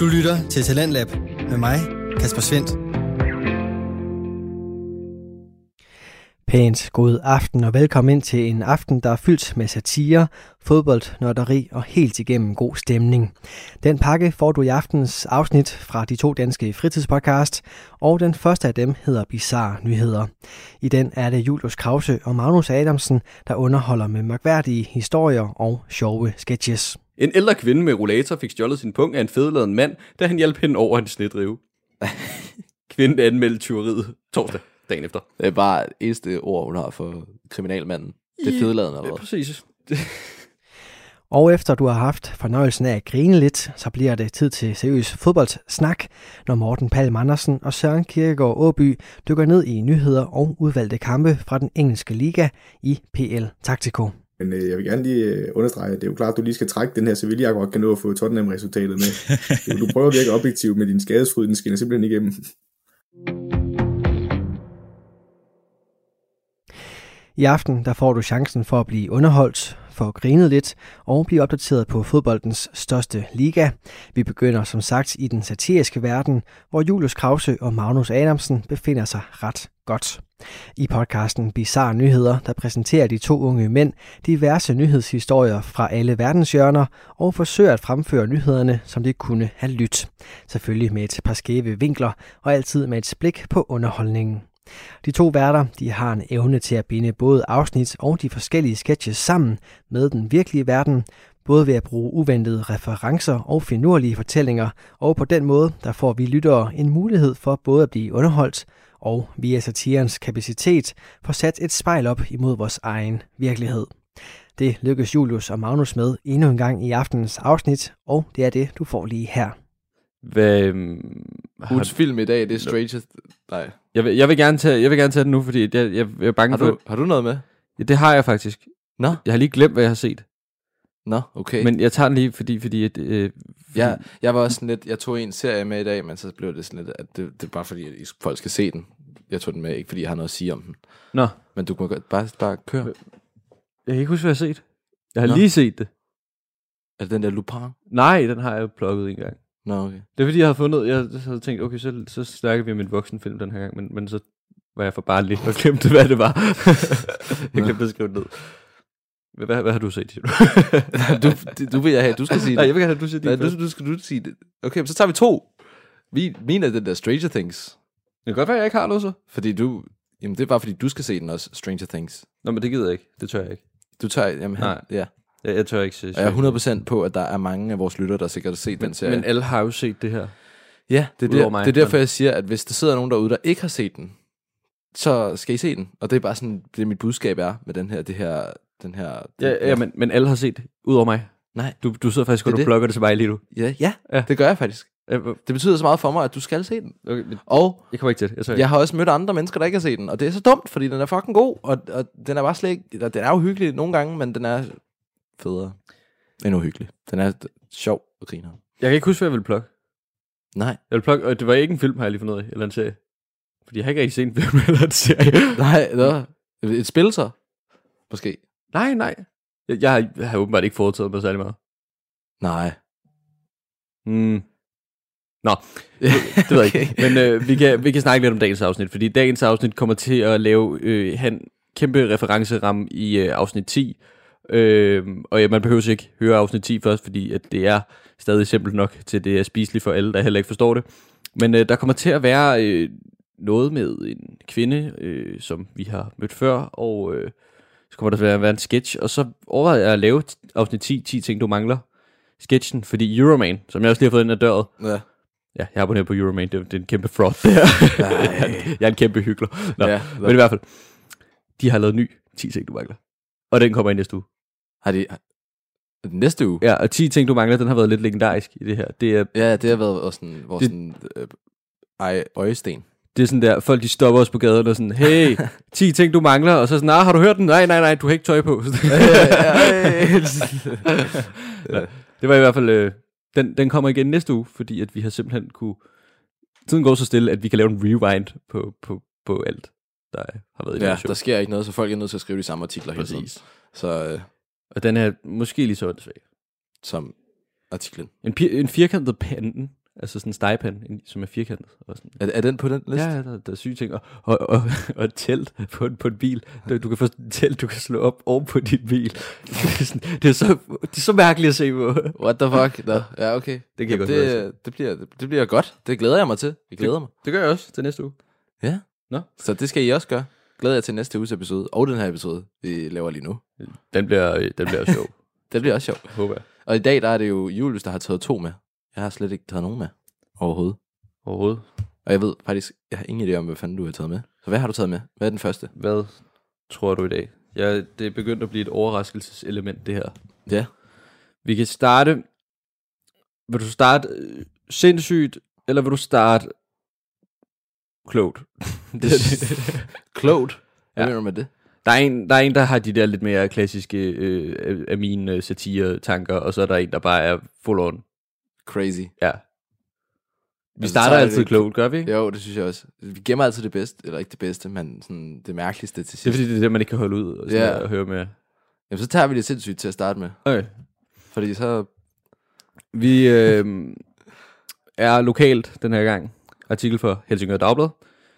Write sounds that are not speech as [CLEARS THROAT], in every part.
Du lytter til Talentlab med mig, Kasper Svendt. Pænt god aften og velkommen ind til en aften, der er fyldt med satire, fodbold, nørderi og helt igennem god stemning. Den pakke får du i aftens afsnit fra de to danske fritidspodcast, og den første af dem hedder Bizarre Nyheder. I den er det Julius Krause og Magnus Adamsen, der underholder med mærkværdige historier og sjove sketches. En ældre kvinde med rollator fik stjålet sin pung af en fedladen mand, da han hjalp hende over en snedrive. [LAUGHS] Kvinden anmeldte tyveriet torsdag dagen efter. Det er bare det eneste ord, hun har for kriminalmanden. Det er fedladen eller hvad? præcis. [LAUGHS] Og efter du har haft fornøjelsen af at grine lidt, så bliver det tid til seriøs fodboldsnak, når Morten Palm Andersen og Søren Kierkegaard Åby dykker ned i nyheder og udvalgte kampe fra den engelske liga i PL Taktiko. Men øh, jeg vil gerne lige øh, understrege, at det er jo klart, at du lige skal trække den her Sevilla, godt kan nå at få Tottenham-resultatet med. [LAUGHS] Du, du prøver at virke objektiv med din skadesfryd, den skinner simpelthen igennem. I aften der får du chancen for at blive underholdt, for at grine lidt og blive opdateret på fodboldens største liga. Vi begynder som sagt i den satiriske verden, hvor Julius Krause og Magnus Adamsen befinder sig ret godt. I podcasten Bizarre Nyheder, der præsenterer de to unge mænd diverse nyhedshistorier fra alle verdenshjørner og forsøger at fremføre nyhederne, som de kunne have lyttet. Selvfølgelig med et par skæve vinkler og altid med et blik på underholdningen. De to værter de har en evne til at binde både afsnit og de forskellige sketches sammen med den virkelige verden, både ved at bruge uventede referencer og finurlige fortællinger, og på den måde der får vi lyttere en mulighed for både at blive underholdt og via satirens kapacitet få sat et spejl op imod vores egen virkelighed. Det lykkes Julius og Magnus med endnu en gang i aftenens afsnit, og det er det, du får lige her. Hvad, øhm, har, Ugens film i dag, det er Stranger... Nej. jeg, vil, jeg, vil gerne tage, jeg vil gerne tage den nu, fordi jeg, jeg, jeg er bange Har for... du, har du noget med? Ja, det har jeg faktisk. Nå, Jeg har lige glemt, hvad jeg har set. Nå, okay. Men jeg tager den lige, fordi... fordi, at, øh, fordi jeg, jeg var også sådan lidt, jeg tog en serie med i dag, men så blev det sådan lidt, at det, det er bare fordi, at folk skal se den. Jeg tog den med, ikke fordi jeg har noget at sige om den. Nå, Men du må godt bare, bare køre. jeg kan ikke huske, hvad jeg har set. Jeg har Nå. lige set det. Er det den der Lupin? Nej, den har jeg plukket en gang. Nå, okay. Det er fordi, jeg havde fundet, jeg havde tænkt, okay, så, så snakker vi om en voksenfilm den her gang, men, men så var jeg for barnlig og glemte, hvad det var. [LAUGHS] jeg glemte at skrive det ned. Hvad, hvad, har du set, siger [LAUGHS] du? du, du vil jeg have, du skal sige Nej, det. jeg vil gerne have, du siger Nej, det. du, du skal du sige det. Okay, men så tager vi to. Vi, min er den der Stranger Things. Det kan godt være, jeg ikke har noget så. Fordi du... Jamen, det er bare fordi, du skal se den også, Stranger Things. Nå, men det gider jeg ikke. Det tør jeg ikke. Du tager... Jamen, han, Nej. ja. Jeg, jeg tør ikke se. Og jeg er 100% på, at der er mange af vores lyttere, der sikkert har set den serie. Men alle har jo set det her. ja, det er, der, mig, det er derfor, men- jeg siger, at hvis der sidder nogen derude, der ikke har set den, så skal I se den. Og det er bare sådan, det mit budskab er med den her, det her, den her... Ja, ja men, men alle har set, udover mig. Nej. Du, du sidder faktisk Det og du det. plukker det til mig lige nu. Ja, ja, Ja. det gør jeg faktisk. Det betyder så meget for mig, at du skal se den. Okay, men Og jeg kommer ikke til det. Jeg ikke. jeg har også mødt andre mennesker, der ikke har set den, og det er så dumt, fordi den er fucking god, og, og den er bare slet ikke, den er jo hyggelig nogle gange, men den er federe end uhyggelig. Den er sjov og griner. Jeg kan ikke huske, hvad jeg ville plukke. Nej. Jeg ville plukke, og det var ikke en film, har jeg lige fundet ud af, eller en serie. Fordi jeg har ikke rigtig set en film [LAUGHS] eller en serie. Nej, nå. Et spil så? Måske. Nej, nej. Jeg, jeg, har, jeg har åbenbart ikke foretaget mig særlig meget. Nej. Mm. Nå, [LAUGHS] det ved jeg ikke. Men øh, vi, kan, vi kan snakke lidt om dagens afsnit, fordi dagens afsnit kommer til at lave øh, han kæmpe referenceramme i øh, afsnit 10. Øh, og ja, man behøver ikke høre afsnit 10 først, fordi at det er stadig simpelt nok til, det er spiseligt for alle, der heller ikke forstår det. Men øh, der kommer til at være øh, noget med en kvinde, øh, som vi har mødt før, og øh, så kommer der at være en sketch, og så overvejede jeg at lave afsnit 10, 10 ting, du mangler sketchen, fordi Euroman, som jeg også lige har fået ind ad døret, Ja. Ja, jeg abonnerer på Euroman. Det, er- det er en kæmpe fraud, [LAUGHS] det her. jeg er en kæmpe hyggelig. Nå, Ja, men i hvert fald, de har lavet ny 10 ting, du mangler. Og den kommer i næste uge. Har de... Næste uge? Ja, og 10 ting, du mangler, den har været lidt legendarisk i det her. Det er, Ja, det har været også sådan, vores Det- sådan, øh, øjesten. Det er sådan der, folk de stopper os på gaden og sådan, hey, [LAUGHS] 10 ting, du mangler. Og så sådan, nej, har du hørt den? Nej, nej, nej, du har ikke tøj på. [LAUGHS] ja. Det var i hvert fald, øh, den, den kommer igen næste uge, fordi at vi har simpelthen kunne, tiden går så stille, at vi kan lave en rewind på, på, på alt, der har været i det ja, her show. der sker ikke noget, så folk er nødt til at skrive de samme artikler hele tiden. Præcis. Så øh, Og den er måske lige så åndssvag. som artiklen. En, en firkantet panden Altså sådan en stegepande, en- som er firkantet. Og sådan. Er, er den på den liste? Ja, ja, der, der er syge ting. Og, og, og, og et telt på, en- på en bil. Du, du kan få et telt, du kan slå op oven på din bil. Det er, sådan, det er, så, det er så mærkeligt at se på. What the fuck? Nå, ja, okay. Det kan jeg godt det, høre, det, bliver, det bliver godt. Det glæder jeg mig til. Jeg glæder mig. Det gør jeg også til næste uge. Ja. Nå. Så det skal I også gøre. Glæder jeg til næste uges episode. Og den her episode, vi laver lige nu. Den bliver, den bliver sjov, [LAUGHS] Det bliver også sjovt. håber jeg. Og i dag, der er det jo Julius, der har taget to med. Jeg har slet ikke taget nogen med. Overhovedet. Overhovedet. Og jeg ved faktisk, jeg har ingen idé om, hvad fanden du har taget med. Så hvad har du taget med? Hvad er den første? Hvad tror du i dag? Ja, det er begyndt at blive et overraskelseselement, det her. Ja. Vi kan starte... Vil du starte øh, sindssygt, eller vil du starte klogt? [LAUGHS] det, Klogt. [LAUGHS] Hvad Ja. mener du med det? der, er en, der er en, der har de der lidt mere klassiske øh, af mine øh, satire-tanker, og så er der en, der bare er full on. Crazy. Ja. Vi Altså, starter er altid det- klogt, gør vi ikke? Jo, det synes jeg også. Vi gemmer altid det bedste, eller ikke det bedste, men sådan det mærkeligste til sidst. Det er fordi, det er det, man ikke kan holde ud og sådan yeah. at høre med. Jamen, så tager vi det sindssygt til at starte med. Okay. Fordi så... Vi øh, er lokalt den her gang. Artikel for Helsingør Dagblad.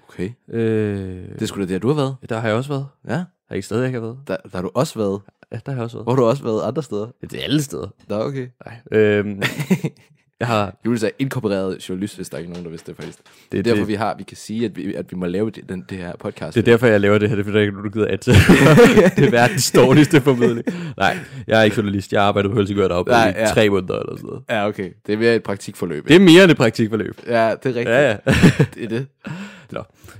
Okay. Øh, Det er sgu da der, du har været. Der har jeg også været. Ja. Har ikke stadig ikke har været? Der, der har du også været. Ja, der har jeg også været. Hvor har du også været andre steder. Det er alle steder. Nå, okay. Nej. Øhm, [LAUGHS] jeg har... Julius er inkorporeret journalist, hvis der ikke er nogen, der vidste det faktisk. Det, er derfor, det, vi har, vi kan sige, at vi, at vi må lave det, den, det her podcast. det er derfor, jeg laver det her. Det er fordi, der ikke er gider at [LAUGHS] Det er verdens dårligste formidling. Nej, jeg er ikke journalist. Jeg arbejder på Helsingør Dagblad Nej, i ja. tre måneder eller sådan noget. Ja, okay. Det er mere et praktikforløb. Det er mere end et praktikforløb. Ja, det er rigtigt. Ja, ja. Det er det.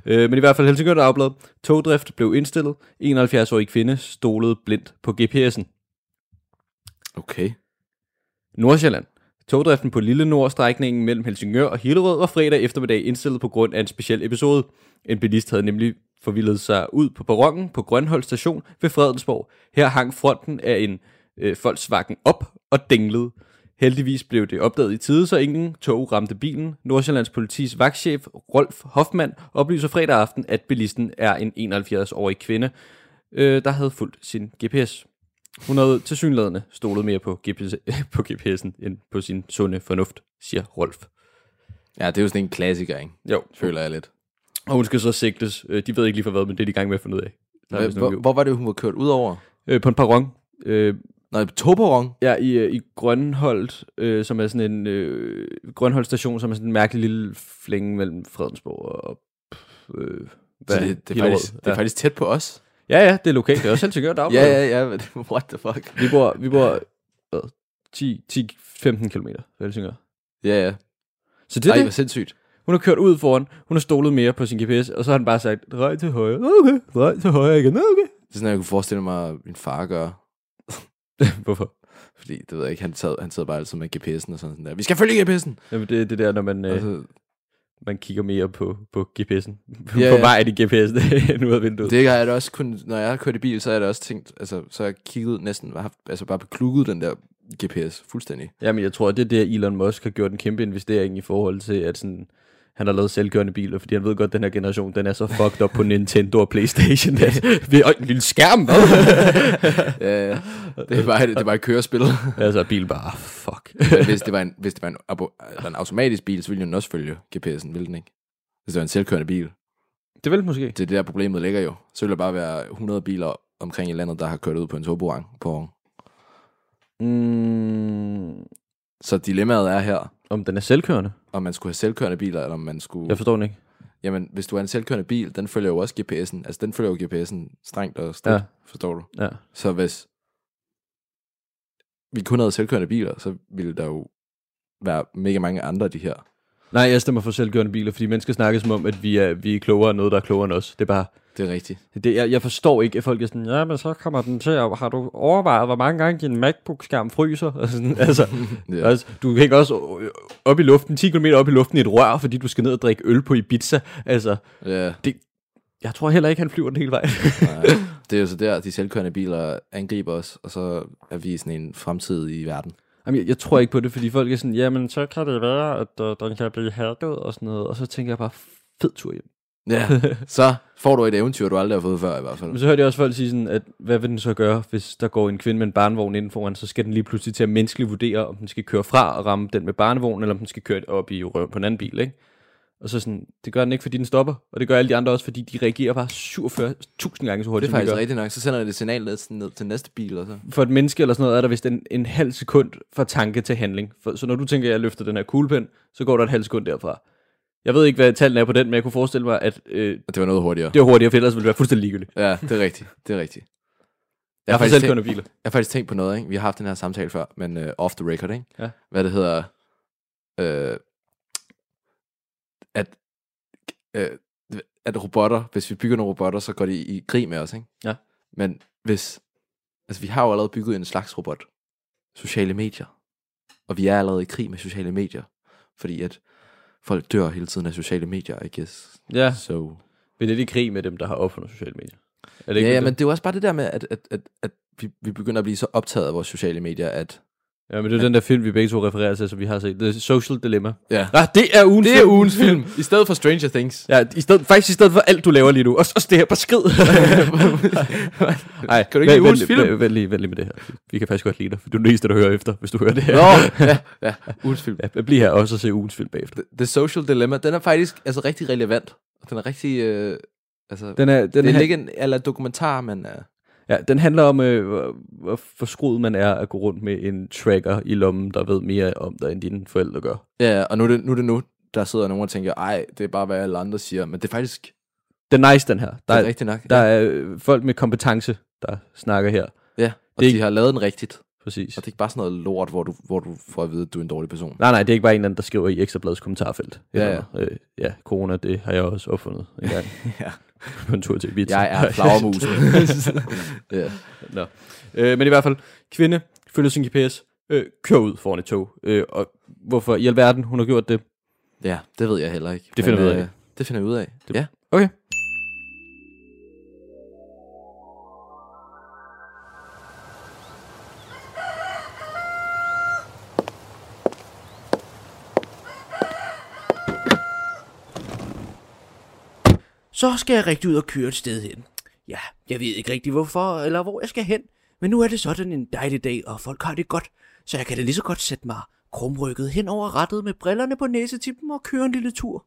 Øh, men i hvert fald Helsingør Dagblad. Togdrift blev indstillet. 71-årig kvinde stolede blindt på GPS'en. Okay. Nordsjælland. Togdriften på Lille Nord-strækningen mellem Helsingør og Hillerød var fredag eftermiddag indstillet på grund af en speciel episode. En bilist havde nemlig forvildet sig ud på perronen på Grønholdt station ved Fredensborg. Her hang fronten af en øh, Volkswagen op og dinglede. Heldigvis blev det opdaget i tide, så ingen tog ramte bilen. Nordsjællands politis vagtchef Rolf Hoffmann oplyser fredag aften, at bilisten er en 71-årig kvinde, øh, der havde fulgt sin GPS. Hun havde tilsyneladende stolet mere på, GPS, [LAUGHS] på GPS'en end på sin sunde fornuft, siger Rolf. Ja, det er jo sådan en klassiker, ikke? Jo, Føler jeg lidt. og hun skal så sigtes. Øh, De ved ikke lige for hvad, men det er de i gang med at finde ud af. Der Hvor, hvor var det, hun var kørt ud over? Øh, på en perron. Øh, Nå, togperron. ja, i, øh, i Grønholdt, øh, som er sådan en... Øh, Grønholdt station, som er sådan en mærkelig lille flænge mellem Fredensborg og... Øh, Så hvad, det, det, er faktisk, det er faktisk tæt på os. Ja, ja, det er lokalt. Det er også Helsingør Dagblad. [LAUGHS] Ja, ja, ja. men [LAUGHS] What the fuck? Vi bor, vi bor hvad, 10-15 km fra Helsingør. Ja, ja. Så det er Ej, det. hvor sindssygt. Hun har kørt ud foran, hun har stolet mere på sin GPS, og så har han bare sagt, drej til højre, okay, drej til højre igen, okay. Det er sådan, jeg kunne forestille mig, at min far gør. [LAUGHS] Hvorfor? Fordi, det ved jeg ikke, han, sad, han sidder bare altid med GPS'en og sådan, sådan der. Vi skal følge GPS'en! Jamen, det er det der, når man, øh, man kigger mere på, på GPS'en. Ja, [LAUGHS] på ja. vejen i GPS'en, [LAUGHS] end ud af vinduet. det har jeg da også kun, når jeg har kørt i bil, så har jeg da også tænkt, altså, så har jeg kigget næsten, haft, altså bare beklukket den der GPS fuldstændig. Jamen, jeg tror, det er det, Elon Musk har gjort en kæmpe investering i forhold til, at sådan, han har lavet selvkørende biler, fordi han ved godt, at den her generation, den er så fucked up på Nintendo og Playstation. at vi, øj, en lille skærm, hvad? Ja, [LAUGHS] ja. Det bare, det bare et kørespil. altså, bil bare, fuck. Men hvis det var en, hvis det var en, abo- en automatisk bil, så ville den også følge GPS'en, ville den ikke? Hvis det var en selvkørende bil. Det vil måske. Det er det der problemet ligger jo. Så vil der bare være 100 biler omkring i landet, der har kørt ud på en togborang på Mm, Så dilemmaet er her, om den er selvkørende? om man skulle have selvkørende biler, eller om man skulle... Jeg forstår den ikke. Jamen, hvis du er en selvkørende bil, den følger jo også GPS'en. Altså, den følger jo GPS'en strengt og stridt, ja. forstår du? Ja. Så hvis vi kun havde selvkørende biler, så ville der jo være mega mange andre af de her. Nej, jeg stemmer for selvkørende biler, fordi mennesker snakker som om, at vi er, vi er klogere end noget, der er klogere end os. Det er bare... Det er rigtigt. Det, jeg, jeg forstår ikke, at folk er sådan, ja, men så kommer den til at... Har du overvejet, hvor mange gange din MacBook-skærm fryser? [LAUGHS] Og sådan, altså, [LAUGHS] Ja. altså, du hænger også op i luften, 10 km op i luften i et rør, fordi du skal ned og drikke øl på Ibiza. Altså, Ja, jeg tror heller ikke, han flyver den hele vej. nej. [LAUGHS] det er jo så der, de selvkørende biler angriber os, og så er vi sådan en fremtid i verden. Jamen, jeg, jeg tror ikke på det, fordi folk er sådan, jamen, så kan det være, at uh, den kan blive hacket og sådan noget. Og så tænker jeg bare, fed tur hjem. Ja, [LAUGHS] så får du et eventyr, du aldrig har fået før i hvert fald. Men så hørte jeg også folk sige sådan, at hvad vil den så gøre, hvis der går en kvinde med en barnevogn inden foran, så skal den lige pludselig til at menneskeligt vurdere, om den skal køre fra og ramme den med barnevognen, eller om den skal køre op i røven på en anden bil, ikke? Og så sådan, det gør den ikke, fordi den stopper, og det gør alle de andre også, fordi de reagerer bare 47.000 gange så Det hurtigt, er som de faktisk rigtigt nok. Så sender det et signal ned, ned til næste bil, og så. For et menneske eller sådan noget, er der vist en, en halv sekund fra tanke til handling. For, så når du tænker, at jeg løfter den her kuglepen, så går der et halvt sekund derfra. Jeg ved ikke, hvad tallene er på den, men jeg kunne forestille mig, at øh, det var noget hurtigere. det var hurtigere, for ellers ville det være fuldstændig ligegyldigt. Ja, det er rigtigt. Det er rigtigt. Jeg har faktisk selv tænkt- biler. Jeg har faktisk tænkt på noget, ikke? Vi har haft den her samtale før, men uh, off the record, ikke? Ja. Hvad det hedder... Øh, at, øh, at robotter, hvis vi bygger nogle robotter, så går de i krig med os, ikke? Ja. Men hvis... Altså, vi har jo allerede bygget en slags robot. Sociale medier. Og vi er allerede i krig med sociale medier. Fordi at folk dør hele tiden af sociale medier, I guess. Ja, So... vi er lidt i krig med dem, der har opfundet sociale medier. Er det Ja, ikke ja, det? men det er jo også bare det der med, at, at, at, at vi, vi begynder at blive så optaget af vores sociale medier, at... Ja, men det er den der film, vi begge to refererer til, som vi har set. The Social Dilemma. Ja. Ah, det er ugens Det er ugens film, i stedet for Stranger Things. Ja, i stedet, faktisk i stedet for alt, du laver lige nu. Også, også det her på skrid. Nej, Kan du ikke lide ugens film? Vent, vent, lige, vent lige med det her. Vi kan faktisk godt lide dig, for du er den eneste, der hører efter, hvis du hører det her. Nå, ja, ja, ugens film. Ja, bliv her også og se ugens film bagefter. The, The Social Dilemma, den er faktisk altså rigtig relevant. Og den er rigtig... Øh, altså, Den, er, den, det er er, ikke en eller dokumentar, men... Øh, ja, den handler om, øh, hvor, forskruet man er at gå rundt med en tracker i lommen, der ved mere om dig, end dine forældre gør. ja, og nu er, det, nu er det nu, der sidder nogen og tænker, ej, det er bare, hvad alle andre siger. Men det er faktisk Den er nice, den her. Der det er er, rigtigt nok. der ja. er øh, folk med kompetence, der snakker her. ja, og det de har lavet den rigtigt. Præcis. Og det er ikke bare sådan noget lort, hvor du, hvor du får at vide, at du er en dårlig person. Nej, nej, det er ikke bare en eller anden, der skriver i Ekstrabladets kommentarfelt. Ja, Eller, Øh, ja, corona, det har jeg også opfundet en gang. [LAUGHS] Ja. [LAUGHS] på en tur til Ibiza. Jeg er flagermusen. [LAUGHS] [LAUGHS] ja. Nå. Øh, men i hvert fald, kvinde følger sin GPS, øh, kører ud foran et tog. Øh, og hvorfor i alverden hun har gjort det? ja, det ved jeg heller ikke. Det finder vi ud af. øh, Det finder vi ud af. Det- Ja. Okay. Så skal jeg rigtig ud og køre et sted hen. Ja, jeg ved ikke rigtig hvorfor eller hvor jeg skal hen, men nu er det sådan en dejlig dag, og folk har det godt, så jeg kan da lige så godt sætte mig krumrykket hen over rettet med brillerne på næsetippen og køre en lille tur.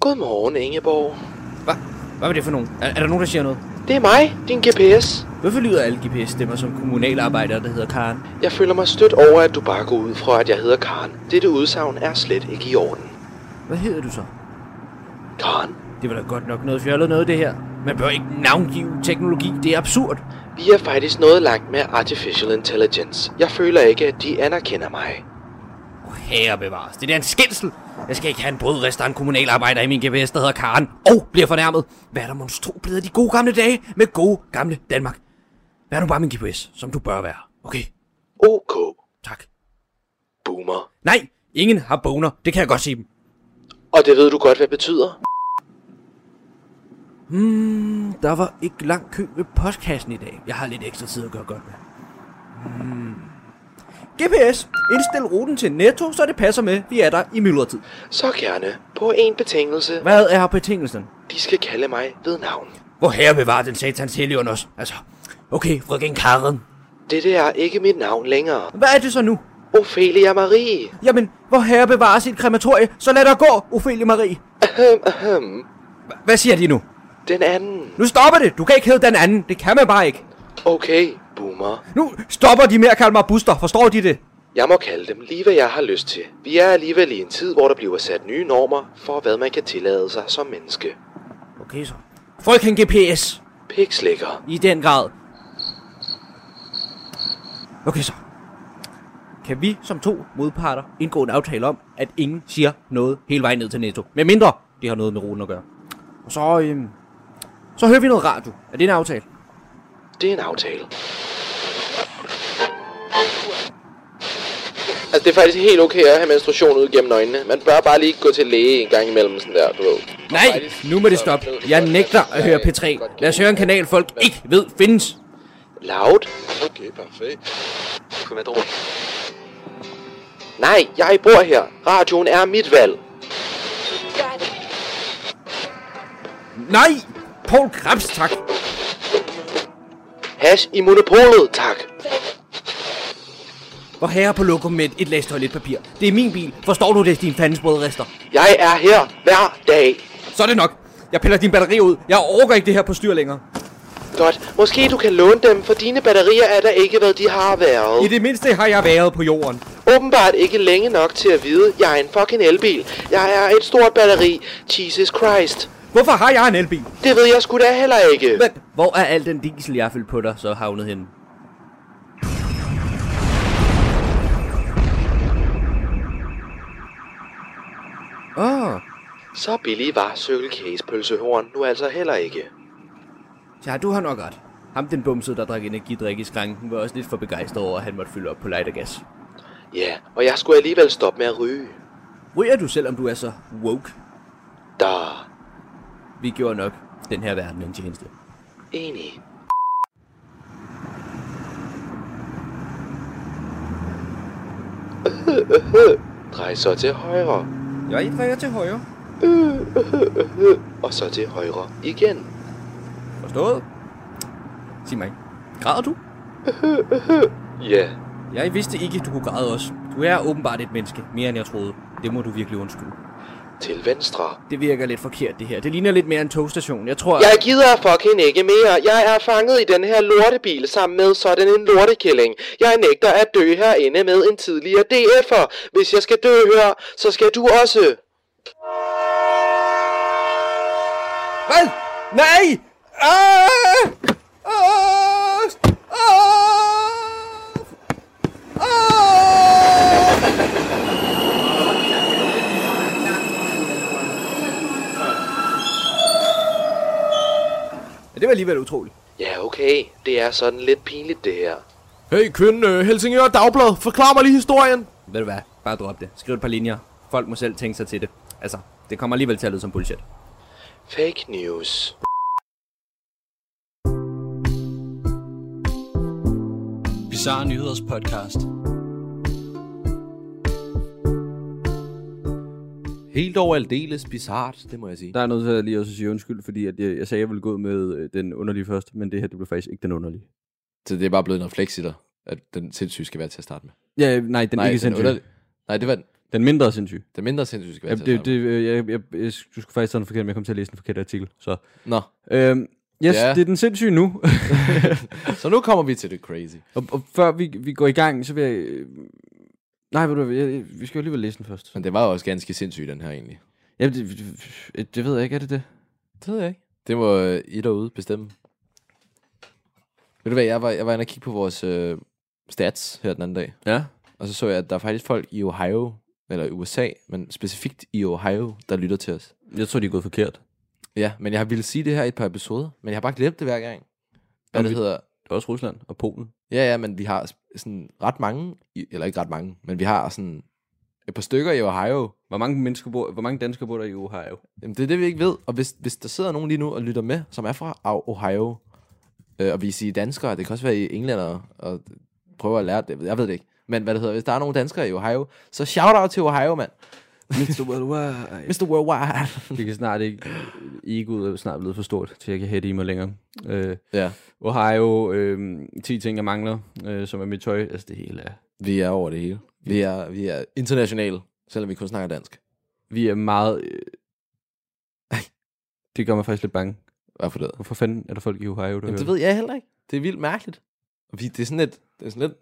Godmorgen, Ingeborg. Hvad? Hvad var det for nogen? Er, er der nogen, der siger noget? Det er mig, din GPS. Hvorfor lyder alle GPS-stemmer som kommunalarbejder, der hedder Karen? Jeg føler mig stødt over, at du bare går ud fra, at jeg hedder Karen. Dette udsagn er slet ikke i orden. Hvad hedder du så? Karen, Det var da godt nok noget fjollet noget, det her. Man bør ikke navngive teknologi. Det er absurd. vi er faktisk noget langt med Artificial Intelligence. Jeg føler ikke, at de anerkender mig. Herre bevares. Det er en skændsel. Jeg skal ikke have en brødrest af en kommunalarbejder i min GPS, der hedder Karen, og bliver fornærmet. Hvad er der monstro blevet de gode gamle dage med gode gamle Danmark? Vær nu bare min GPS, som du bør være. Okay, OK, tak. boomer. Nej, ingen har boner. Det kan jeg godt sige dem. Og det ved du godt, hvad betyder? Hmm, der var ikke lang kø ved postkassen i dag. Jeg har lidt ekstra tid at gøre godt med. Hmm. GPS, indstil ruten til Netto, så det passer med. Vi er der i myldretid. Så gerne. På en betingelse. Hvad er betingelsen? De skal kalde mig ved navn. Hvor herre bevarer den satans helion også. Altså, okay, frøken Karen. Dette er ikke mit navn længere. Hvad er det så nu? Ophelia Marie. Jamen, hvor herre bevarer sit krematorie, så lad der gå, Ophelie Marie. Ahem, ahem. Hva- Hvad siger de nu? Den anden. Nu stopper det. Du kan ikke hedde den anden. Det kan man bare ikke. Okay, boomer. Nu stopper de med at kalde mig Buster. Forstår de det? Jeg må kalde dem lige, hvad jeg har lyst til. Vi er alligevel i en tid, hvor der bliver sat nye normer for, hvad man kan tillade sig som menneske. Okay så. Frøken GPS. Pikslikker. I den grad. Okay så. Kan vi som to modparter indgå en aftale om, at ingen siger noget hele vejen ned til Netto? Med mindre det har noget med ruten at gøre. Og så, øhm, så hører vi noget radio. Er det en aftale? Det er en aftale. Altså, det er faktisk helt okay at have menstruation ud gennem øjnene. Man bør bare lige gå til læge en gang imellem, sådan der, du ved. Nej, nu må det stoppe. Jeg nægter at høre P3. Lad os høre en kanal, folk ikke ved findes. Loud? Okay, perfekt. Nej, jeg bor her. Radioen er mit valg. Nej! Paul Krebs, tak. Hash i monopolet, tak. Hvor herre på lokum med et læs toiletpapir. Det er min bil. Forstår du det, din fandensbrødrester? Jeg er her hver dag. Så er det nok. Jeg piller din batteri ud. Jeg overgår ikke det her på styr længere. Godt, måske du kan låne dem, for dine batterier er der ikke, hvad de har været. I det mindste har jeg været på jorden. Åbenbart ikke længe nok til at vide, jeg er en fucking elbil. Jeg er et stort batteri. Jesus Christ. Hvorfor har jeg en elbil? Det ved jeg sgu da heller ikke. Men hvor er al den diesel, jeg har fyldt på dig, så havnet henne? Åh, oh, Så billig var cykelcase pølsehorn nu altså heller ikke. Ja, du har nok ret. Ham den bumsede, der drak energidrik i skranken, var også lidt for begejstret over, at han måtte fylde op på lightergas. Ja, og jeg skulle alligevel stoppe med at ryge. Ryger du selvom du er så woke? Da. Vi gjorde nok den her verden en tjeneste. Enig. [LAUGHS] Drej så til højre, Jeg drejer til højre. [LAUGHS] og så til højre igen. Forstået? Sig mig, græder du? [LAUGHS] Ja, Jeg vidste ikke, du kunne græde også. Du er åbenbart et menneske, mere end jeg troede. Det må du virkelig undskylde. til venstre. Det virker lidt forkert, det her. Det ligner lidt mere en togstation. Jeg tror... Jeg gider fucking ikke mere. Jeg er fanget i den her lortebil sammen med sådan en lortekilling. Jeg nægter at dø herinde med en tidligere DF'er. Hvis jeg skal dø her, så skal du også. Hvad? Nej! Ah! Ah! Ah! Ah! Ja, det var alligevel utroligt. Ja, okay. Det er sådan lidt pinligt, det her. Hey, kvinde, Helsingør Dagblad, forklar mig lige historien. Ved du hvad? Bare drop det. Skriv et par linjer. Folk må selv tænke sig til det. Altså, det kommer alligevel til at lyde som bullshit. Fake news. Bizarre Nyheders podcast. Helt over aldeles bizart, det må jeg sige. Der er noget til at lige også sige undskyld, fordi at jeg, jeg sagde, at jeg ville gå med øh, den underlige først, men det her, det blev faktisk ikke den underlige. Så det er bare blevet en refleks i dig, at den sindssyge skal være til at starte med. Ja, nej, den er ikke sindssyg. underlige- Nej, det var den. Den mindre sindssyg. Den mindre sindssyge skal Ja, være til at det, starte det, øh, jeg, jeg, jeg, du skulle faktisk sådan forkert, men jeg kom til at læse den forkerte artikel. Så, med. øhm, yes, Ja. det er den sindssyge nu. [LAUGHS] [LAUGHS] Så nu kommer vi til det crazy. og, og før vi, vi går i gang, så vil jeg... Øh, nej, ved du, jeg, vi skal jo alligevel læse den først. Men det var jo også ganske sindssygt, den her egentlig. Ja, det, det, det ved jeg ikke, er det det? Det ved jeg ikke. Det må øh, I derude bestemme. Ved du hvad, jeg var, jeg var inde og kigge på vores øh, stats her den anden dag. Ja. Og så så jeg, at der er faktisk folk i Ohio, eller i USA, men specifikt i Ohio, der lytter til os. Jeg tror, de er gået forkert. Ja, men jeg har ville sige det her i et par episoder, men jeg har bare glemt det hver gang. Hvad det vi- hedder. Det er også Rusland og Polen. Ja, ja, men vi har sådan ret mange, eller ikke ret mange, men vi har sådan et par stykker i Ohio. Hvor mange mennesker bor, hvor mange danskere bor der i Ohio? Jamen, det er det, vi ikke ved. Og hvis, hvis der sidder nogen lige nu og lytter med, som er fra Ohio, øh, og vi siger danskere, det kan også være i England og, og prøve at lære det, jeg ved det ikke. Men hvad det hedder, hvis der er nogle danskere i Ohio, så shout out til Ohio, mand. Mr. Worldwide. Mr. Worldwide. Vi kan snart ikke... Egoet er snart blevet for stort, til jeg kan hætte i mig længere. Øh, ja, Ohio, øh, 10 ting, jeg mangler, øh, som er mit tøj. Altså, det hele er... vi er over det hele. Vi er, vi er internationale, selvom vi kun snakker dansk. Vi er meget... Øh, det gør mig faktisk lidt bange. Hvad for det? Hvorfor fanden er der folk i Ohio, der Jamen, det ved jeg heller ikke. Det er vildt mærkeligt. Og vi, det er sådan lidt, det er sådan lidt,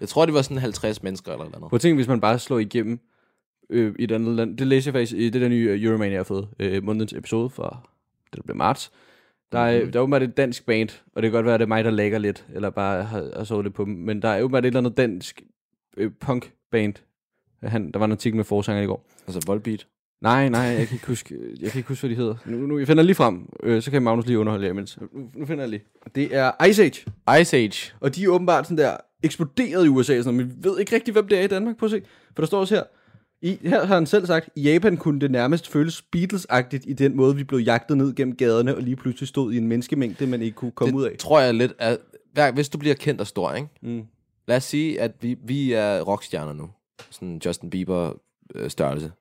jeg tror, det var sådan 50 mennesker eller noget. Prøv at tænke, hvis man bare slår igennem øh, i et andet land. Det læser jeg faktisk i det der nye øh, Euromania, jeg har fået. Øh, månedens episode fra det, der blev marts. Der er, mm-hmm. der er åbenbart et dansk band, og det kan godt være, at det er mig, der lægger lidt, eller bare har, har sovet lidt på dem, men der er åbenbart et eller andet dansk øh, punk-band. Han, der var en artikel med forsanger i går. Altså Volbeat. Nej, nej, jeg kan ikke huske, jeg kan ikke huske hvad de hedder. Nu, nu jeg finder lige frem, øh, så kan Magnus lige underholde jer imens. Nu, nu finder jeg lige. Det er Ice Age. Ice Age. Og de er åbenbart sådan der eksploderet i USA, sådan, men vi ved ikke rigtig, hvem det er i Danmark. Prøv at se. For der står også her, i, her har han selv sagt, i Japan kunne det nærmest føles Beatles-agtigt i den måde, vi blev jagtet ned gennem gaderne, og lige pludselig stod i en menneskemængde, man ikke kunne komme det ud af. tror jeg lidt, at hver, hvis du bliver kendt og stor, ikke? Mm. Lad os sige, at vi, vi er rockstjerner nu. Sådan Justin Bieber øh, størrelse.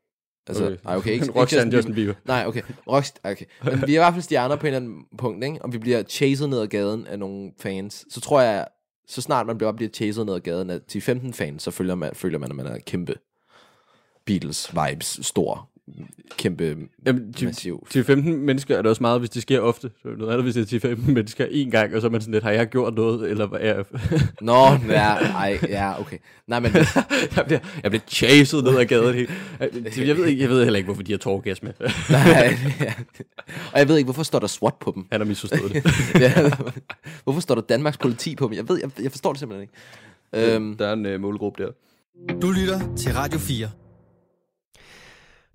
Altså, Okay. okay. okay, ikke, [LAUGHS] ikke Justin Justin Bieber. Nej, okay. Rox, okay. Men vi er i hvert fald stjerner på en eller anden punkt, ikke? Om vi bliver chased ned ad gaden af nogle fans, så tror jeg, så snart man bliver, bliver chased ned ad gaden af 10-15 fans, så føler man, føler man, at man er kæmpe Beatles-vibes, stor, kæmpe, Jamen, til, massiv. til 15 mennesker er det også meget, hvis det sker ofte. Så er noget andet, hvis det er til 15 mennesker en gang, og så er man sådan lidt, har jeg gjort noget, eller hvad er jeg? Nå, ja, ej, ja, okay. Nej, men [LAUGHS] jeg, bliver, jeg bliver chased ned ad gaden. helt. Jeg ved, ikke, jeg ved heller ikke, hvorfor de har tårgas med. nej, ja. Og jeg ved ikke, hvorfor står der SWAT på dem? Han har misforstået det. [LAUGHS] ja, hvorfor står der Danmarks politi på dem? Jeg ved, jeg, jeg forstår det simpelthen ikke. Øhm, Der er en uh, målgruppe der. Du lytter til Radio 4.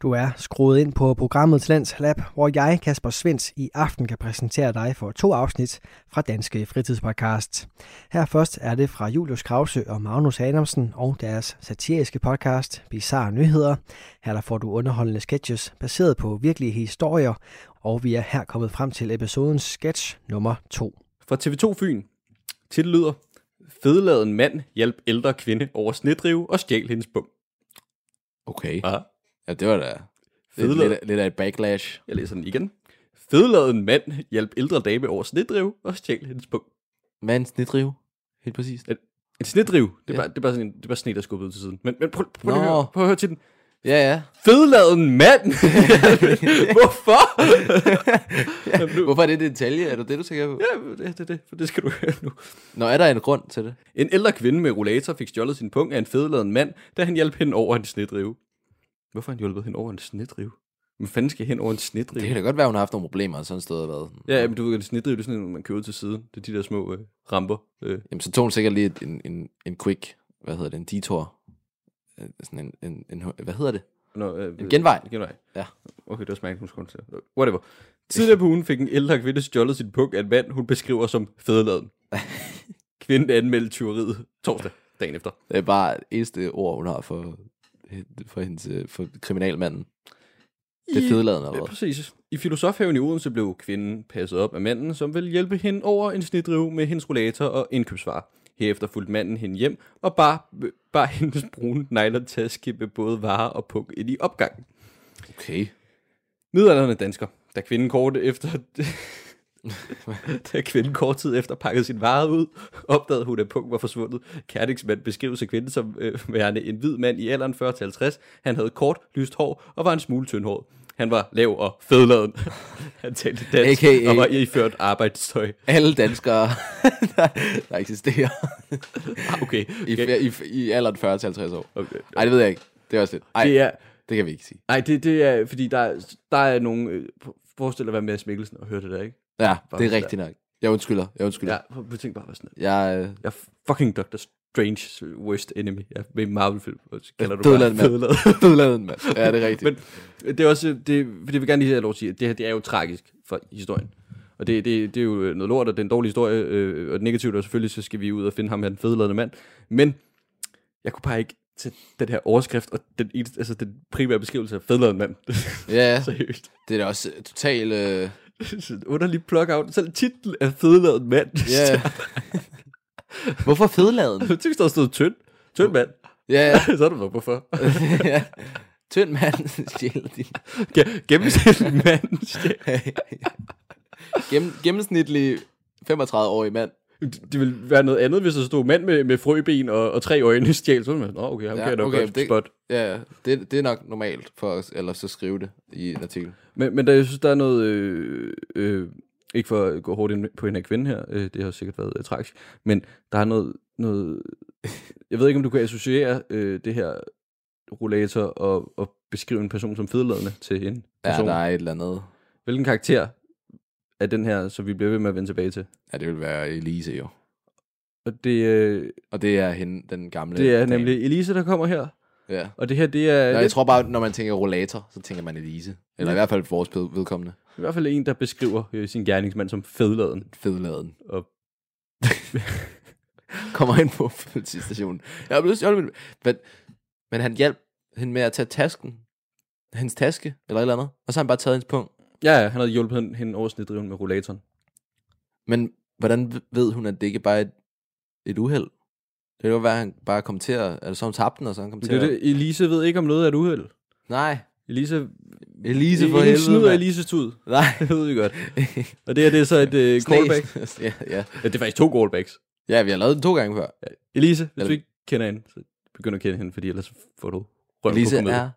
Du er skruet ind på programmet Lands Lab, hvor jeg, Kasper Svens, i aften kan præsentere dig for to afsnit fra Danske Fritidspodcast. Her først er det fra Julius Krause og Magnus Adamsen og deres satiriske podcast Bizarre Nyheder. Her der får du underholdende sketches baseret på virkelige historier, og vi er her kommet frem til episodens sketch nummer 2. Fra TV2 Fyn. Titel lyder, Fedladen mand hjalp ældre kvinde over snedrive og stjal hendes bum. okay. Ja. Ja, det var da lidt, lidt, lidt af et backlash. Jeg læser den igen. Fedladen mand hjalp ældre dame over snedrive og stjal hendes bum. Hvad er en snedrive? Helt præcist. En snedrive, det er, Ja. bare, det er bare sådan en, det er bare sne, der skubbet til siden. Men, men prøv, prøv, lige at høre, prøv at høre til den. Ja, ja. Fedladen mand! [LAUGHS] Hvorfor? Hvorfor er det en detalje? Er det det, du tænker på? Ja, det, det, det, for det skal du høre nu. Nå, er der en grund til det? En ældre kvinde med rollator fik stjålet sin pung af en fedladen mand, da han hjalp hende over en snedrive. Hvorfor har han hjulpet hende over en snedrive? Hvad fanden skal hen over en snedrive? Det kan da godt være, hun har haft nogle problemer sådan et sted. Hvad? Ja, men du ved, en snedrive det er sådan en, man kører til siden. Det er de der små øh, ramper. Øh. Jamen, så tog hun sikkert lige et- en, en, en quick, hvad hedder det, en detour. Øh, Sådan en, en, en, hvad hedder det? Nå, øh, En genvej. genvej. Ja. Okay, det var smagt, hun skulle til. Whatever. Tidligere på ugen fik en ældre kvinde stjålet sin pung af en mand, hun beskriver som fedeladen. [LAUGHS] Kvinden anmeldte tyveriet torsdag, dagen efter. Det er bare det eneste ord, hun har for, for, hendes, øh, for kriminalmanden. Det er fedeladen eller hvad? præcis. I Filosofhaven i Odense blev kvinden passet op af manden, som ville hjælpe hende over en snedrive med hendes rollator og indkøbsvarer. Herefter fulgte manden hende hjem og bar, bar hendes brune nylon-taske med både varer og pung ind i opgangen. Okay. Midalderne dansker, da kvinden kort efter... [LAUGHS] da kvinden kort tid efter pakkede sin varer ud, opdagede hun, at pung var forsvundet. Kærningsmand beskrives af kvinden som øh, værende en hvid mand i alderen 40-50. Han havde kort, lyst hår og var en smule tyndhåret. Han var lav og fedladen. [LAUGHS] Han talte dansk AKA. og var iført arbejdstøj. Alle danskere, [LAUGHS] der, der eksisterer Ah, Okay. i, okay. i, i alderen 40-50 år. okay. Nej, det ved jeg ikke. Det er også lidt. Ej, Det er, det kan vi ikke sige. nej, det, det er, fordi der, er- der er nogle... Øh, forestil dig at være med Mikkelsen og høre det der, ikke? Ja, det er rigtigt nok. Jeg undskylder. Jeg undskylder. Ja, prøv at tænke bare, hvad sådan Jeg, øh, Jeg er fucking Doctor Strange worst enemy. Er med en Marvel-film. så Kalder du Fedladen bare mand. fedladen, [LAUGHS] mand. Ja, det er rigtigt. Men det er også, det, fordi jeg vil gerne lige have lov at sige, at det her det er jo tragisk for historien. Og det, det, det er jo noget lort, og det er en dårlig historie, øh, og det negativt, og selvfølgelig så skal vi ud og finde ham her, den fedladende mand. Men jeg kunne bare ikke til den her overskrift, og den, altså den primære beskrivelse af fedladende mand. ja, [LAUGHS] Seriøst. det er da også totalt... Øh, [LAUGHS] Sådan underlig plug-out. Selv titlen er fedladen mand. ja. [LAUGHS] Hvorfor fedladen? Jeg tænkte, der stod tynd. Tynd mand. Ja, ja. [LAUGHS] så er du nok, hvorfor. ja. Tynd mand stjæler din... Ge- Gennemsnitlig mand. stjæler- Gennem, gennemsnitlig 35-årig mand. Det ville være noget andet, hvis der stod mand med, med frøben og, og tre øjne stjæl. Så man, Nå, okay, ham Ja, kan jeg nok okay, godt det- spot. Ja, ja. det, det er nok normalt for os, eller så skrive det i en artikel. Men, men der, jeg synes, der er noget... Øh, øh, ikke for at gå hårdt ind på hende her kvinde her, øh, det har sikkert været øh, tragisk, men der er noget, noget... [LAUGHS] Jeg ved ikke, om du kan associere øh, det her rollator og, og beskrive en person som fedladende til en Ja, person. der er et eller andet. Hvilken karakter er den her, som vi bliver ved med at vende tilbage til? Ja, det vil være Elise jo. Og det, øh, Og det er hende, den gamle. det er dame. nemlig Elise, der kommer her. Ja. Og det her, det er... Nå, lidt- jeg tror bare, når man tænker rollator, så tænker man Elise. Eller i hvert fald vores vedkommende. I hvert fald en, der beskriver øh, sin gerningsmand som fedladen. Fedladen. Og [LAUGHS] Kommer ind på politistationen. Jeg er blevet stjålet min... Men, men han hjalp hende med at tage tasken. Hendes taske, eller et eller andet. Og så har han bare taget hendes punkt. ja, ja, han havde hjulpet hende, hende over snedriven med rollatoren. Men hvordan ved hun, at det ikke bare er et, et uheld? Det kan jo være, at han bare kom til at... Altså, så hun tabte den, og så han kom til Det, er at... det, Elise ved ikke om noget er et uheld. Nej. Elisa, Elise for helvede, snyder mand. Elises tud. Nej. [LAUGHS] Det ved vi godt. Og det her, det er så et [LAUGHS] uh, callback. [LAUGHS] ja, ja. Ja, det er faktisk to callbacks. ja, vi har lavet den to gange før. Elise, hvis Eller- du ikke kender hende, så begynd at kende hende, fordi ellers får du røven Elise på er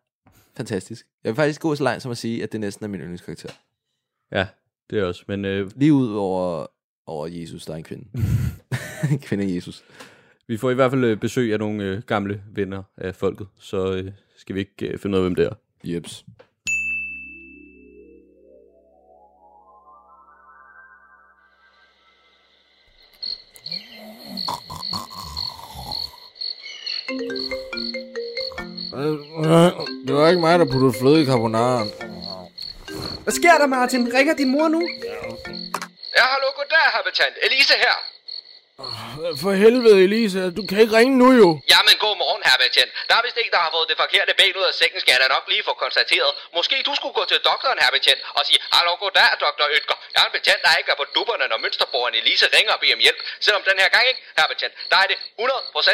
fantastisk. Jeg vil faktisk gå så langt som at sige, at det næsten er min yndlingskarakter. Ja, det er også. Men øh, Lige ud over, over Jesus, der er en kvinde. en kvinde Jesus. Vi får i hvert fald øh, besøg af nogle øh, gamle venner af folket, så øh, skal vi ikke øh, finde ud af, hvem det er. Jeps. Det var ikke mig, der puttede fløde i carbonaren. Hvad sker der, Martin? Ringer din mor nu? Ja, hallo, goddag, habitant. Elise her. For helvede, Elise. Du kan ikke ringe nu jo. Jamen, god morgen, herr betjent. Der er vist en, der har fået det forkerte ben ud af sengen, skal jeg da nok lige få konstateret. Måske du skulle gå til doktoren, herr betjent, og sige, hallo, goddag, doktor Ytger. Jeg er en betjent, der ikke er på dupperne, når mønsterborgeren Elise ringer og beder om hjælp. Selvom den her gang ikke, herr betjent, der er det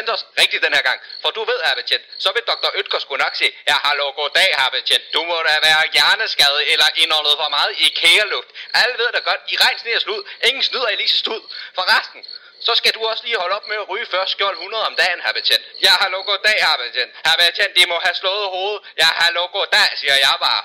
100% også rigtigt den her gang. For du ved, herr betjent, så vil doktor Ytger sgu nok sige, ja, hallo, goddag, herr betjent. Du må da være hjerneskadet eller indåndet for meget i kæreluft. Alle ved da godt, i regn, sne og slud. Ingen snyder Elises stud. For resten, så skal du også lige holde op med at ryge først skjold 100 om dagen, herr betjent. Jeg har lukket goddag, herr betjent. Herr betjent, de må have slået hovedet. Jeg har lukket goddag, siger jeg bare.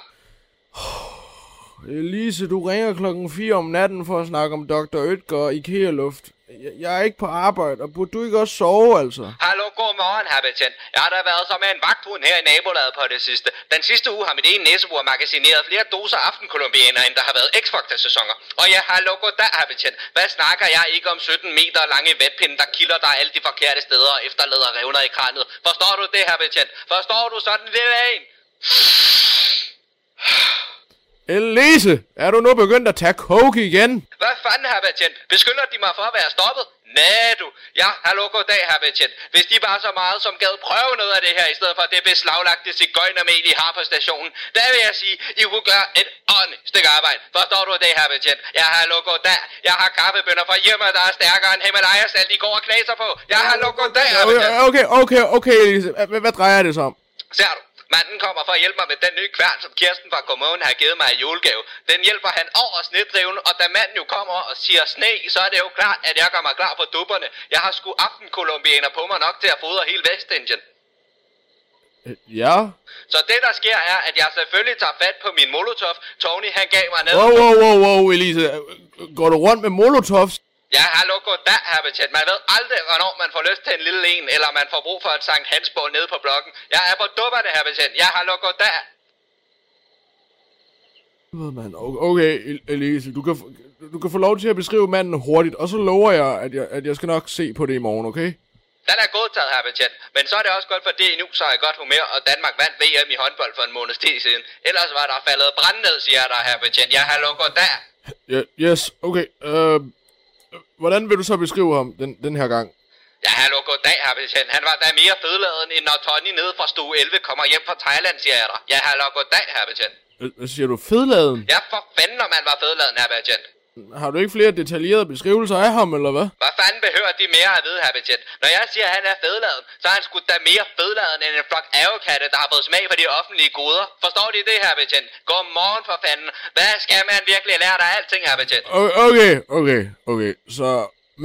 Elise, du ringer klokken 4 om natten for at snakke om Dr. Ytger og IKEA-luft. Jeg, jeg er ikke på arbejde, og burde du ikke også sove, altså? Hallo, godmorgen, herr betjent. Jeg har da været som en vagthund her i nabolaget på det sidste. Den sidste uge har mit ene næsebord magasineret flere doser aftenkolumbianer, end der har været x sæsoner Og ja, hallo, goddag, herr betjent. Hvad snakker jeg ikke om 17 meter lange vatpinde, der kilder dig alle de forkerte steder og efterlader revner i kranet? Forstår du det, herr betjent? Forstår du sådan lille en? Elise, er du nu begyndt at tage coke igen? Hvad fanden, herr betjent? Beskylder de mig for at være stoppet? Nej, du. Ja, hallo, goddag, herr betjent. Hvis de var så meget som gad prøve noget af det her, i stedet for det beslaglagte cigøjnermel, I har på stationen, der vil jeg sige, I kunne gøre et ordentligt stykke arbejde. Forstår du det, herr betjent? Ja, hallo, goddag. Jeg har kaffebønder fra hjemme, der er stærkere end Himalaya-salt, I går og klæser på. Ja, hallo, goddag, herr betjent. Okay, okay, okay, Elise. Hvad, hvad drejer det sig om? Ser du? Manden kommer for at hjælpe mig med den nye kværn, som Kirsten fra kommunen har givet mig i julegave. Den hjælper han over snedriven, og da manden jo kommer og siger sne, så er det jo klart, at jeg gør mig klar på dupperne. Jeg har sgu aftenkolumbianer på mig nok til at fodre hele Vestindien. Øh, Ja. Så det der sker er, at jeg selvfølgelig tager fat på min molotov. Tony han gav mig ned. Wow, wow, wow, wow, Elise. Går du rundt med molotovs? Ja, hallo, goddag, herr betjent. Man ved aldrig, hvornår man får lyst til en lille en, eller man får brug for et Sankt Hansbål nede på blokken. Jeg er på dupperne, herr betjent. Ja, hallo, goddag. O- Okay, El- Elise, du kan, du kan få lov til at beskrive manden hurtigt, og så lover jeg, at jeg, at jeg skal nok se på det i morgen, okay? Den er godtaget, herr betjent. Men så er det også godt for det nu, så er jeg godt humør, og Danmark vandt VM i håndbold for en måneds tid siden. Ellers var der faldet brand ned, siger der, herr betjent. Ja, hallo, goddag. Ja, yes, okay. Øh, hvordan vil du så beskrive ham den, den her gang? Ja, hallo, goddag, herr betjent. Han var da mere fedladen, end når Tony nede fra stue 11 kommer hjem fra Thailand, siger jeg der. Ja, hallo, goddag, herr betjent. Hvad siger du? Fedladen? Ja, for fanden, når man var fedladen, herr betjent. Har du ikke flere detaljerede beskrivelser af ham, eller hvad? Hvad fanden behøver de mere at vide, herr betjent? Når jeg siger, at han er fedladen, så er han sgu da mere fedladen end en flok avokatte, der har fået smag for de offentlige goder. Forstår de det, herr betjent? Godmorgen for fanden. Hvad skal man virkelig lære dig af alting, herr betjent? Okay, okay, okay. Så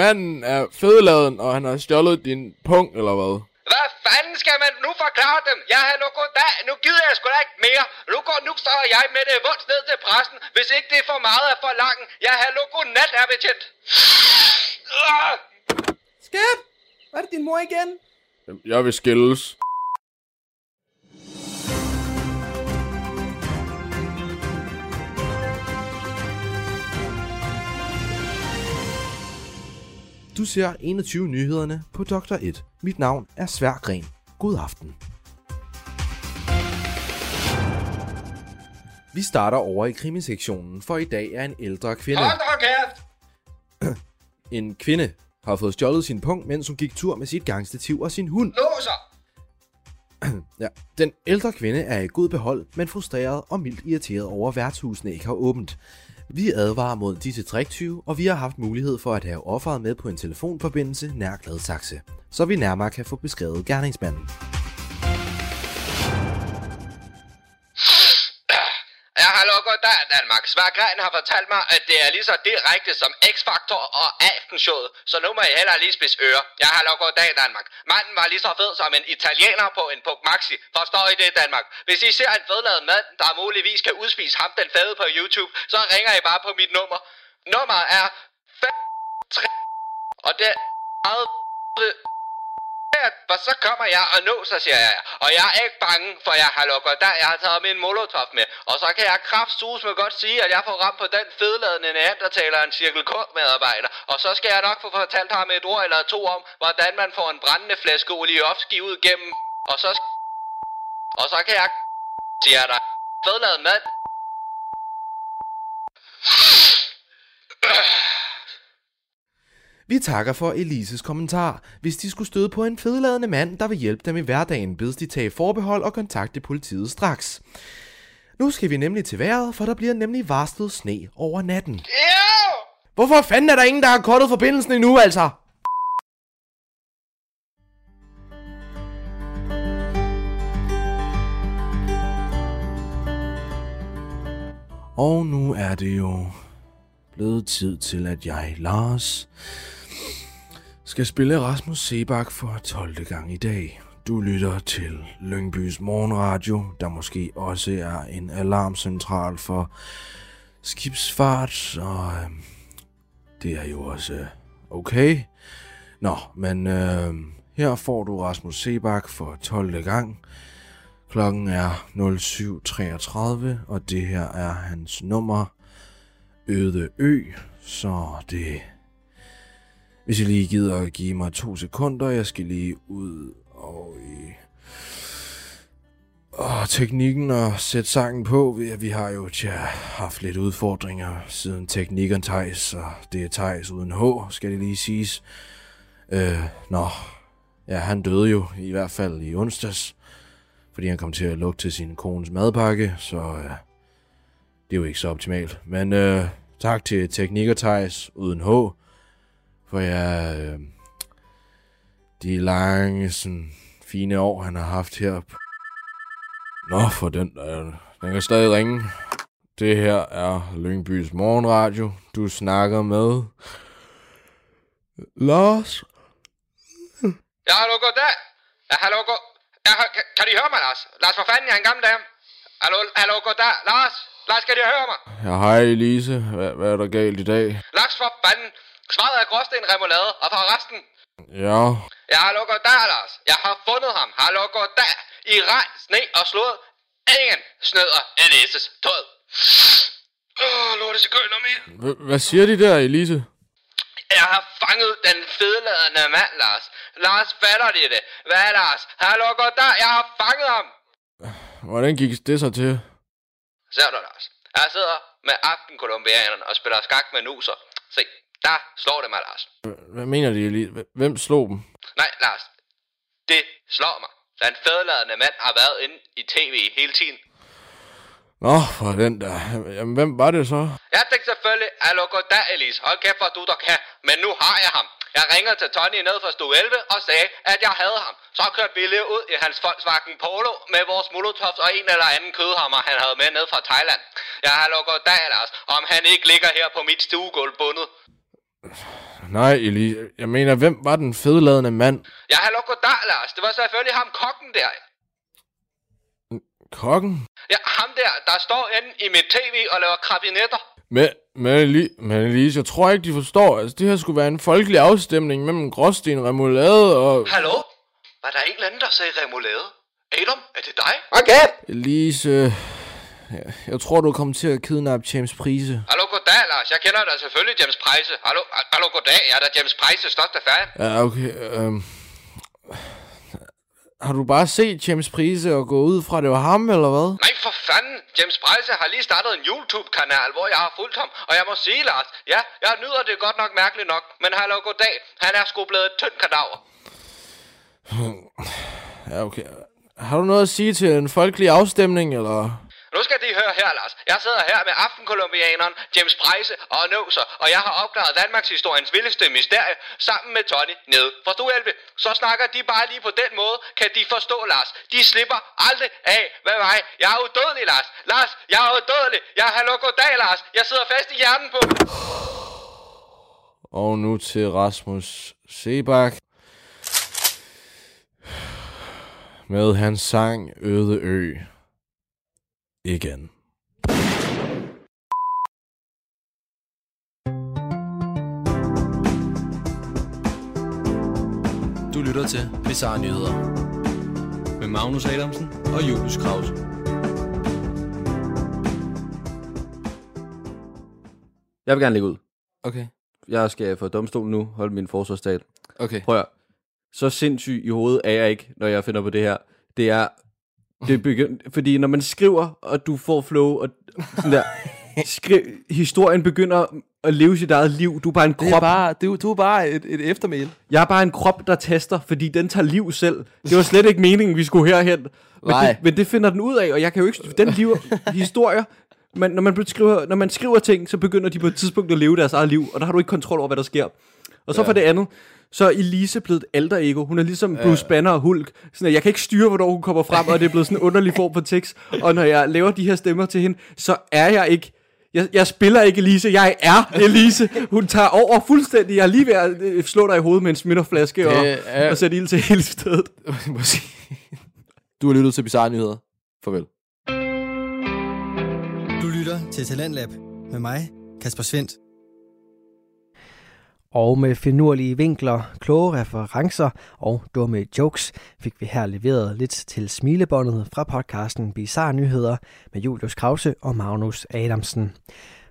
manden er fedladen, og han har stjålet din punkt, eller hvad? Hvad fanden skal man nu forklare dem? Ja, hallo, goddag. Nu gider jeg sgu da ikke mere. Nu går nu står jeg med det vunds ned til pressen, hvis ikke det er for meget at forlange. Ja, hallo, godnat, herr betjent. Skat! Er det din mor igen? Jeg vil skilles. Du ser 21 nyhederne på Dr. 1. Mit navn er Sværgren. God aften. Vi starter over i krimisektionen, for i dag er en ældre kvinde. Hold da kæft! [CLEARS THROAT] En kvinde har fået stjålet sin punkt, mens hun gik tur med sit gangstativ og sin hund. Låser! [CLEARS THROAT] Ja. Den ældre kvinde er i god behold, men frustreret og mildt irriteret over, at værtshusene ikke har åbent. Vi advarer mod disse triktyve, og vi har haft mulighed for at have offeret med på en telefonforbindelse nær Gladsaxe, så vi nærmere kan få beskrevet gerningsmanden. Danmark. Svagren har fortalt mig, at det er lige så direkte som X-Factor og Aftenshowet, så nu må I heller lige spise ører. Jeg har lukket dag Danmark. Manden var lige så fed som en italiener på en Puk Maxi. Forstår I det, Danmark? Hvis I ser en fedladet mand, der muligvis kan udspise ham den fede på YouTube, så ringer I bare på mit nummer. Nummeret er 5 3 og det er meget for så kommer jeg og nå, så siger jeg. Og jeg er ikke bange, for jeg har lukket der. Jeg har taget min molotov med. Og så kan jeg kraftsus med godt sige, at jeg får ramt på den fedladende neandertaler en Cirkel K-medarbejder. Og så skal jeg nok få fortalt ham et ord eller to om, hvordan man får en brændende flaske Oliovski ud gennem. Og så, og så kan jeg, siger der, fedladet mand. Vi takker for Elises kommentar. Hvis de skulle støde på en fedladende mand, der vil hjælpe dem i hverdagen, bedes de tage forbehold og kontakte politiet straks. Nu skal vi nemlig til vejret, for der bliver nemlig varslet sne over natten. Yeah! Hvorfor fanden er der ingen, der har kortet forbindelsen endnu, altså? Og nu er det jo blevet tid til, at jeg, Lars, skal spille Rasmus Sebak for 12. gang i dag. Du lytter til Lyngbys morgenradio, der måske også er en alarmcentral for skibsfart, og øh, det er jo også øh, okay. Nå, men øh, her får du Rasmus Sebak for 12. gang. Klokken er 07.33, og det her er hans nummer Øde Ø, så det... Hvis I lige gider at give mig to sekunder, jeg skal lige ud og i og teknikken og sætte sangen på. Vi, har jo tja, haft lidt udfordringer siden teknikken Tejs, og det er Tejs uden H, skal det lige siges. Øh, nå, ja, han døde jo i hvert fald i onsdags, fordi han kom til at lugte til sin kones madpakke, så øh, det er jo ikke så optimalt. Men øh, tak til teknikker Tejs uden H, for jeg... Øh, de lange, sådan, fine år, han har haft her. Nå, for den, der... den kan stadig ringe. Det her er Lyngbys morgenradio. Du snakker med... Lars? Ja, hallo, goddag. Ja, hallo, god... Ja, kan, kan I høre mig, Lars? Lars, for fanden, jeg er en gammel dame. Hallo, hallo, goddag. Lars? Lars, kan de høre mig? Ja, hej Elise. Hvad, hvad er der galt i dag? Lars, for fanden. Svaret er gråsten remoulade, og for resten... Ja, Ja, hallo, goddag, Lars. Jeg har fundet ham. Hallo, goddag. I regn, sne og slået. Ingen snøder Elises tød. Åh, lorte sekunder mere. Hvad siger de der, Elise? Jeg har fanget den fedeladende mand, Lars. Lars, fatter de det? Hvad, Lars? Hallo, goddag. Jeg har fanget ham. Hvordan gik det så til? Ser du, Lars? Jeg sidder med aftenkolumbianerne og spiller skak med nuser. Se, der slår det mig, Lars. Hvad mener de, Elise? H- Hvem slog dem? Nej, Lars. Det slår mig. Den fedeladende mand har været inde i tv hele tiden. Nå, for den der. Jamen, hvem var det så? Jeg tænkte selvfølgelig, hallo goddag, Elise. Hold kæft, hvor du der kan. Men nu har jeg ham. Jeg ringede til Tony ned fra stue 11 og sagde, at jeg havde ham. Så kørte vi lige ud i hans Volkswagen Polo med vores molotovs og en eller anden kødhammer, han havde med ned fra Thailand. Jeg har lukket dag, Lars, om han ikke ligger her på mit stuegulv bundet. Nej, Elise. Jeg mener, hvem var den fedladende mand? Jeg har lukket dag, Lars. Det var selvfølgelig ham kokken der. Kokken? Ja, ham der, der står inde i mit tv og laver krabinetter. Men, men, men Elise, jeg tror ikke, de forstår. Altså, det her skulle være en folkelig afstemning mellem Gråsten, Remoulade og... Hallo? Var der en eller anden, der sagde remoulade? Adam, er det dig? Okay. Elise... Jeg, jeg tror, du er kommet til at kidnappe James Prise. Hallo, goddag, Lars. Jeg kender dig selvfølgelig, James Price. Hallo, hallo goddag. Jeg er da James Price, største fan. Ja, okay. Øhm, har du bare set James Prise og gå ud fra, det var ham, eller hvad? Nej, for fanden. James Price har lige startet en YouTube-kanal, hvor jeg har fulgt ham. Og jeg må sige, Lars, ja, jeg nyder det godt nok mærkeligt nok. Men hallo, goddag. Han er sgu blevet et tyndt kadaver. Ja, okay. Har du noget at sige til en folkelig afstemning, eller... Nu skal de høre her, Lars. Jeg sidder her med aftenkolumbianeren James Price og Nåser, og jeg har opklaret Danmarks historiens vildeste mysterie sammen med Tony nede fra Stuelve. Så snakker de bare lige på den måde, kan de forstå, Lars. De slipper aldrig af med mig. Jeg er udødelig, Lars. Lars, jeg er udødelig. Jeg har hallo goddag, Lars. Jeg sidder fast i hjernen på... Og nu til Rasmus Sebak. Med hans sang Øde Ø. Igen. Du lytter til Bizarre Nyheder. Med Magnus Adamsen og Julius Krause. Jeg vil gerne lægge ud. Okay. Jeg skal for domstolen nu holde min forsvarstal. Okay. Prøv at, så sindssyg i hovedet er jeg ikke, når jeg finder på det her. Det er, det begynd, fordi når man skriver, og du får flow, og sådan der, skri, historien begynder at leve sit eget liv. Du er bare en Det er krop. bare, du, du er bare et, et eftermæl. Jeg er bare en krop, der tester, fordi den tager liv selv. Det var slet ikke meningen, vi skulle herhen. Men, Nej. det, men det finder den ud af, og jeg kan jo ikke... Den liv, historier, men når man, skriver, når man skriver ting, så begynder de på et tidspunkt at leve deres eget liv, og der har du ikke kontrol over, hvad der sker. Og så ja. for det andet, så er Elise blevet et alter ego. Hun er ligesom Bruce Banner og Hulk. Sådan, at jeg kan ikke styre, hvornår hun kommer frem, og det er blevet sådan en underlig form for tekst. Og når jeg laver de her stemmer til hende, så er jeg ikke... Jeg, jeg spiller ikke Elise, jeg er Elise. Hun tager over fuldstændig. Jeg er lige ved at øh, slå dig i hovedet med en smitterflaske og, er- og sætte ild til hele stedet. [LAUGHS] du har lyttet til Bizarre Nyheder. Farvel. Du lytter til Talentlab med mig, Kasper Svendt. Og med finurlige vinkler, kloge referencer og dumme jokes fik vi her leveret lidt til smilebåndet fra podcasten Bizarre Nyheder med Julius Krause og Magnus Adamsen.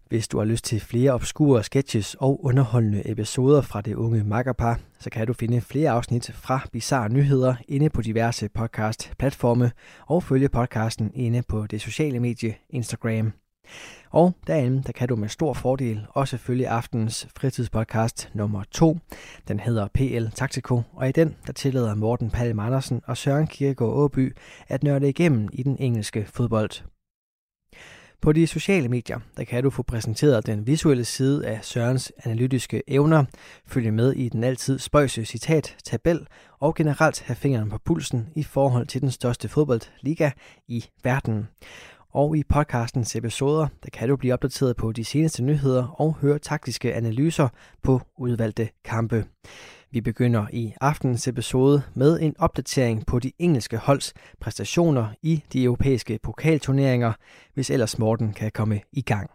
Hvis du har lyst til flere obskure sketches og underholdende episoder fra det unge makkerpar, så kan du finde flere afsnit fra Bizarre Nyheder inde på diverse podcast-platforme og følge podcasten inde på det sociale medie Instagram. Og derinde, der kan du med stor fordel også følge aftens fritidspodcast nummer 2. Den hedder PL Taktiko, og i den, der tillader Morten Palm Andersen og Søren Kierkegaard Åby at nørde igennem i den engelske fodbold. På de sociale medier, der kan du få præsenteret den visuelle side af Sørens analytiske evner, følge med i den altid spøjse citat, tabel og generelt have fingeren på pulsen i forhold til den største fodboldliga i verden. Og i podcastens episoder, der kan du blive opdateret på de seneste nyheder og høre taktiske analyser på udvalgte kampe. Vi begynder i aftenens episode med en opdatering på de engelske holds præstationer i de europæiske pokalturneringer, hvis ellers Morten kan komme i gang.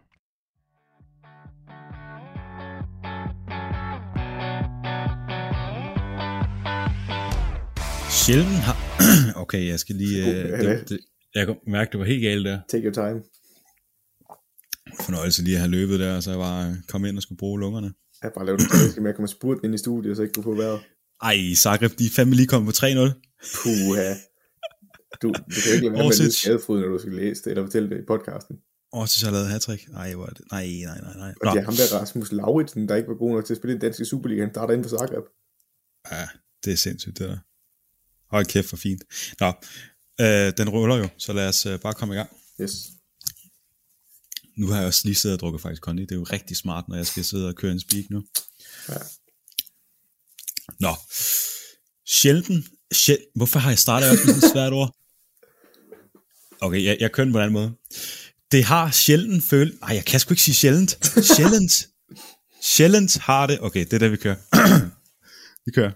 Sjældent har... [CLEARS THROAT] okay, jeg skal lige... Øh, det, det. Det, jeg kan mærke, det var helt galt der. Take your time. Fornøjelse lige at have løbet der, så jeg bare kom ind og skulle bruge lungerne. Jeg har bare lavet en klassisk med at komme spurgt ind i studiet, så ikke kunne få vejret. Ej, Zagreb, de er fandme lige kommet på 3-0. Puha. Du, du kan ikke lade være med at skadefryd, når du skal læse det, eller fortælle det i podcasten. Så har jeg lavet hat-trick. Ej, hvor er det... Nej, nej, nej, nej. Og det er ham der Rasmus Lauritsen, der ikke var god nok til at spille i den danske Superliga. Han starter inden for Zagreb. Ja, det er sindssygt, det der. Hold kæft, for fint. Nå, øh, den ruller jo, så lad os øh, bare komme i gang. Yes. Nu har jeg også lige siddet og drukket faktisk kondi. Det er jo rigtig smart, når jeg skal sidde og køre en speak nu. Ja. Nå. Sjælden. Sjæl... Hvorfor har jeg startet også med sådan et svært ord? Okay, jeg, jeg kører den på en anden måde. Det har sjældent følt... Nej, jeg kan sgu ikke sige sjældent. Sjældent. [LAUGHS] sjældent har det... Okay, det er det, vi kører. [CLEARS THROAT] vi kører.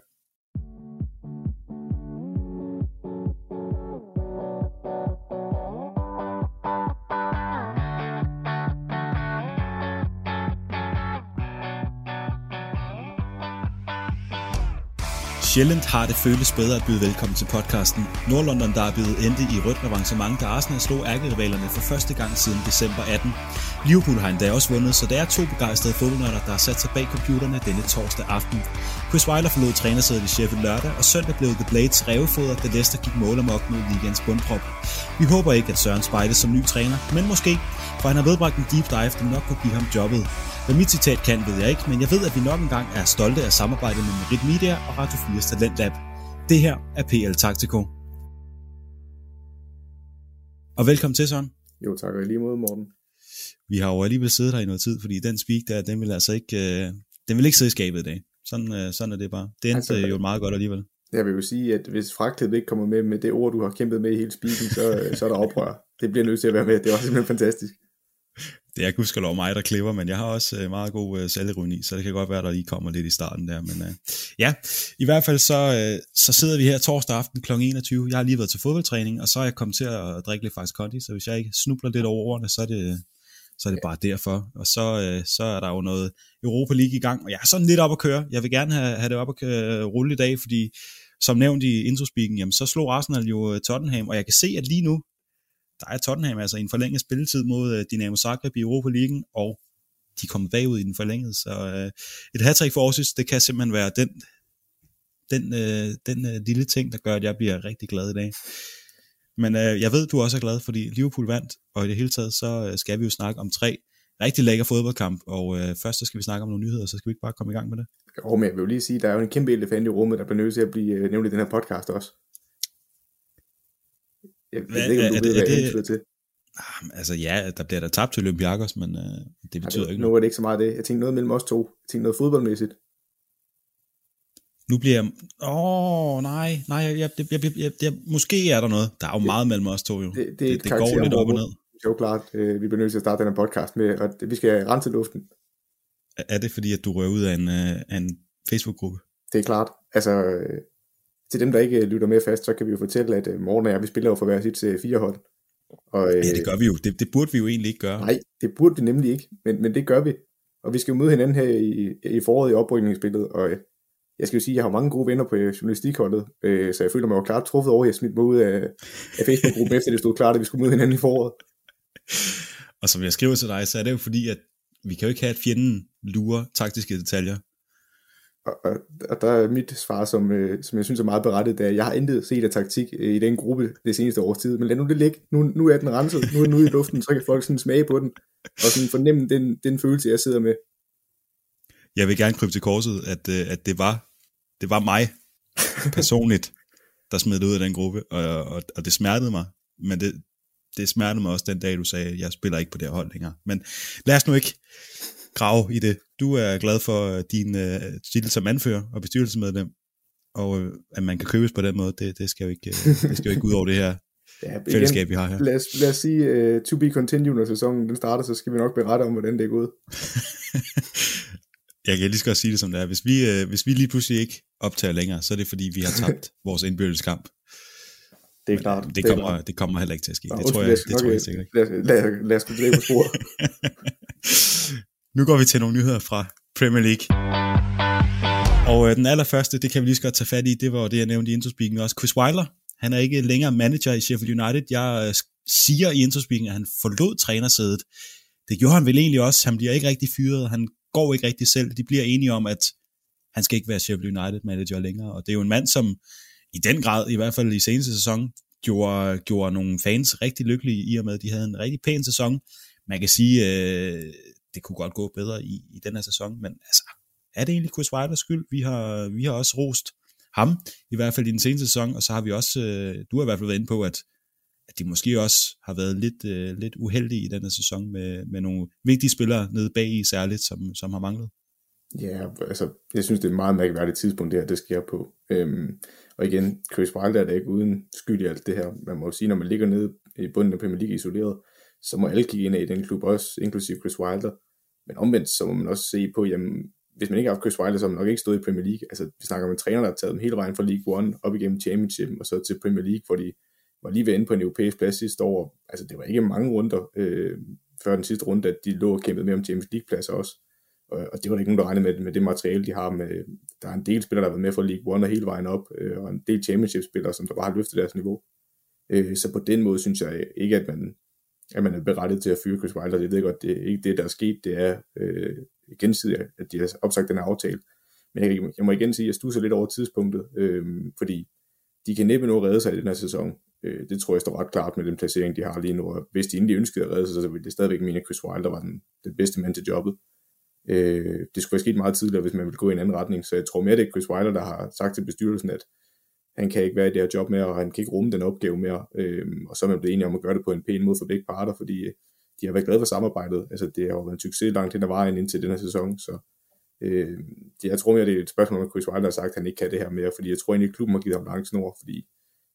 Sjældent har det føles bedre at byde velkommen til podcasten. Nordlondon Derbyet endte i rødt avancement, da Arsenal slog ærkerivalerne for første gang siden december 18. Liverpool har endda også vundet, så der er to begejstrede fodboldnørder, der har sat sig bag computerne denne torsdag aften. Chris Weiler forlod trænersædet i Sheffield lørdag, og søndag blev The Blades revefoder, da Leicester gik mål amok mod ligens bundprop. Vi håber ikke, at Søren spejdes som ny træner, men måske, for han har vedbragt en deep dive, der nok kunne give ham jobbet. Hvad mit citat kan, ved jeg ikke, men jeg ved, at vi nok engang er stolte af samarbejdet med Merit Media og Radio 4's Talentlab. Det her er PL Taktiko. Og velkommen til, Søren. Jo, tak og lige måde, Morten. Vi har jo alligevel siddet her i noget tid, fordi den speak der, den vil altså ikke, øh, den vil ikke sidde i skabet i dag. Sådan, øh, sådan er det bare. Det endte Altså, altså, jo meget godt alligevel. Jeg vil jo sige, at hvis fragtet ikke kommer med med det ord, du har kæmpet med i hele speaken, så, øh, så er der oprør. Det bliver nødt til at være med. Det var simpelthen fantastisk. Det er gudskelov mig, der klipper, men jeg har også øh, meget god øh, selvironi, så det kan godt være, der lige kommer lidt i starten der. Men øh, ja, i hvert fald så, øh, så sidder vi her torsdag aften kl. 21. Jeg har lige været til fodboldtræning, og så er jeg kommet til at drikke lidt faktisk kondi, så hvis jeg ikke snubler lidt over ordene, så er det, så er det bare derfor. Og så, øh, så er der jo noget Europa League i gang, og jeg er sådan lidt op at køre. Jeg vil gerne have, have det op at køre, øh, rulle i dag, fordi som nævnt i introspeaken, jamen så slog Arsenal jo øh, Tottenham, og jeg kan se, at lige nu, der er Tottenham altså i en forlænget spilletid mod øh, Dynamo Zagreb i Europa League, og de kom bagud i den forlængede, så øh, et hat for Aarhus, det kan simpelthen være den, den, øh, den øh, lille ting, der gør, at jeg bliver rigtig glad i dag. Men øh, jeg ved, du også er glad, fordi Liverpool vandt, og i det hele taget, så øh, skal vi jo snakke om tre rigtig lækker fodboldkamp, og øh, først så skal vi snakke om nogle nyheder, så skal vi ikke bare komme i gang med det. Jo, men jeg vil jo lige sige, der er jo en kæmpe elefant i rummet, der bliver nødt til at blive øh, nævnt i den her podcast også. Jeg ved ikke, om er du det- ved, er hvad jeg det- hentyder til. Ah, Altså ja, der bliver der tabt til Olympiakos, men øh, det betyder Ja, ikke nu noget. er det ikke så meget det. Jeg tænkte noget mellem os to. Jeg tænkte noget fodboldmæssigt. Nu bliver jeg... Åh, oh, nej, nej, jeg, jeg, jeg, jeg, jeg, jeg, måske er der noget. Der er jo meget mellem os to jo. Det, det, er det, et det går lidt op og ned. Det er jo klart, øh, vi bliver nødt til at starte den her podcast med, at vi skal rense luften. Er- Er det fordi, at du rører ud af en, øh, af en Facebook-gruppe? Det er klart. Altså, øh, til dem, der ikke øh, lytter med fast, så kan vi jo fortælle, at øh, Morten og jeg, vi spiller jo for hver sit øh, fire hold. Og, øh, Ja, det gør vi jo. Det, det burde vi jo egentlig ikke gøre. Nej, det burde vi nemlig ikke, men, men det gør vi. Og vi skal jo møde hinanden her i, i foråret i oprykningsspillet, og øh, jeg skal jo sige, at jeg har mange gode venner på journalistikholdet, øh, så jeg føler mig jo klart truffet over, at jeg smidt mig ud af, af Facebook-gruppen, [LAUGHS] efter det stod klart, at vi skulle møde hinanden i foråret. Og som jeg skriver til dig, så er det jo fordi, at vi kan jo ikke have, at fjenden lurer taktiske detaljer. Og, og, der er mit svar, som, øh, som jeg synes er meget berettet, det er, at jeg har intet set af taktik øh, i den gruppe det seneste års tid, men lad nu det ligge. Nu, nu er den renset, nu er den ude i luften, så kan folk sådan smage på den, og sådan fornemme den, den følelse, jeg sidder med. Jeg vil gerne krybe til korset, at, øh, at det, var, det var mig personligt, der smed det ud af den gruppe, og, og, og det smertede mig. Men det, det smertede mig også den dag, du sagde, at jeg spiller ikke på det her hold længere. Men lad os nu ikke grave i det. Du er glad for øh, din uh, stil som anfører og bestyrelsesmedlem, og øh, at man kan købes på den måde, det, det, skal jo ikke, øh, det skal jo ikke ud over det her [LAUGHS] Ja, igen, fællesskab, vi har her. Lad os, lad os sige, uh, to be continued, når sæsonen den starter, så skal vi nok berette om, hvordan det er gået. [LAUGHS] Jeg kan lige så godt sige det som det er. Hvis vi, øh, hvis vi lige pludselig ikke optager længere, så er det fordi, vi har tabt [LAUGHS] vores indbyrdes kamp. Det er klart. Det, er kommer, klart. det kommer heller ikke til at ske. Nå, Det tror jeg, det tror jeg sikkert ikke. Lad, lad, lad os tilbage på sporet. Nu går vi til nogle nyheder fra Premier League. Og øh, den allerførste, det kan vi lige så godt tage fat i, det var det, jeg nævnte i introspeaking også. Chris Wilder, han er ikke længere manager i Sheffield United. Jeg øh, siger i introspeaking, at han forlod trænersædet. Det gjorde han vel egentlig også. Han bliver ikke rigtig fyret. Han går ikke rigtig selv. De bliver enige om, at han skal ikke være Sheffield United manager længere. Og det er jo en mand, som i den grad, i hvert fald i seneste sæson, gjorde, gjorde nogle fans rigtig lykkelige i og med, at de havde en rigtig pæn sæson. Man kan sige, øh, det kunne godt gå bedre i, i den her sæson, men altså, er det egentlig Chris Wilders skyld? Vi har, vi har også rost ham, i hvert fald i den seneste sæson, og så har vi også, øh, du har i hvert fald været inde på, at, at de måske også har været lidt, øh, lidt uheldige i den her sæson med, med nogle vigtige spillere nede bag i særligt, som, som har manglet. Ja, altså, jeg synes, det er et meget mærkværdigt tidspunkt, det her, det sker på. Øhm, og igen, Chris Wilder er da ikke uden skyld i alt det her. Man må jo sige, når man ligger nede i bunden af Premier League isoleret, så må alle kigge ind i den klub, også inklusive Chris Wilder. Men omvendt, så må man også se på, jamen, hvis man ikke har haft Chris Wilder, så har man nok ikke stået i Premier League. Altså, vi snakker om en træner, der har taget dem hele vejen fra League One op igennem Championship, og så til Premier League, hvor de var lige ved inde på en europæisk plads sidste år. Altså, det var ikke mange runder øh, før den sidste runde, at de lå og kæmpede med om Champions League-pladser også. Og, og det var der ikke nogen, der regnede med, med det materiale, de har. Med, der er en del spillere, der har været med fra League One og hele vejen op, øh, og en del championship-spillere, som der bare har løftet deres niveau. Øh, så på den måde synes jeg ikke, at man, at man er berettet til at fyre Chris Wilder. Jeg ved godt, det er ikke det, der er sket. Det er øh, gensidigt, at de har opsagt den her aftale. Men jeg, jeg må igen sige, at jeg stusser lidt over tidspunktet, øh, fordi de kan næppe nå at redde sig i den her sæson. Øh, det tror jeg står ret klart med den placering, de har lige nu. Og hvis de endelig ønskede at redde sig, så ville det stadigvæk mene, at Chris Wilder var den, den bedste mand til jobbet. Øh, det skulle være sket meget tidligere, hvis man ville gå i en anden retning. Så jeg tror mere, det er Chris Wilder, der har sagt til bestyrelsen, at han kan ikke være i det her job mere, og han kan ikke rumme den opgave mere, øh, og så er man blevet enige om at gøre det på en pæn måde for begge parter, fordi øh, de har været glade for samarbejdet, altså det har jo været en succes langt hen ad vejen indtil den her sæson, så øh, det, jeg tror mere, det er et spørgsmål, om Chris Wilder har sagt, at han ikke kan det her mere, fordi jeg tror egentlig, at klubben har givet ham lang snor, fordi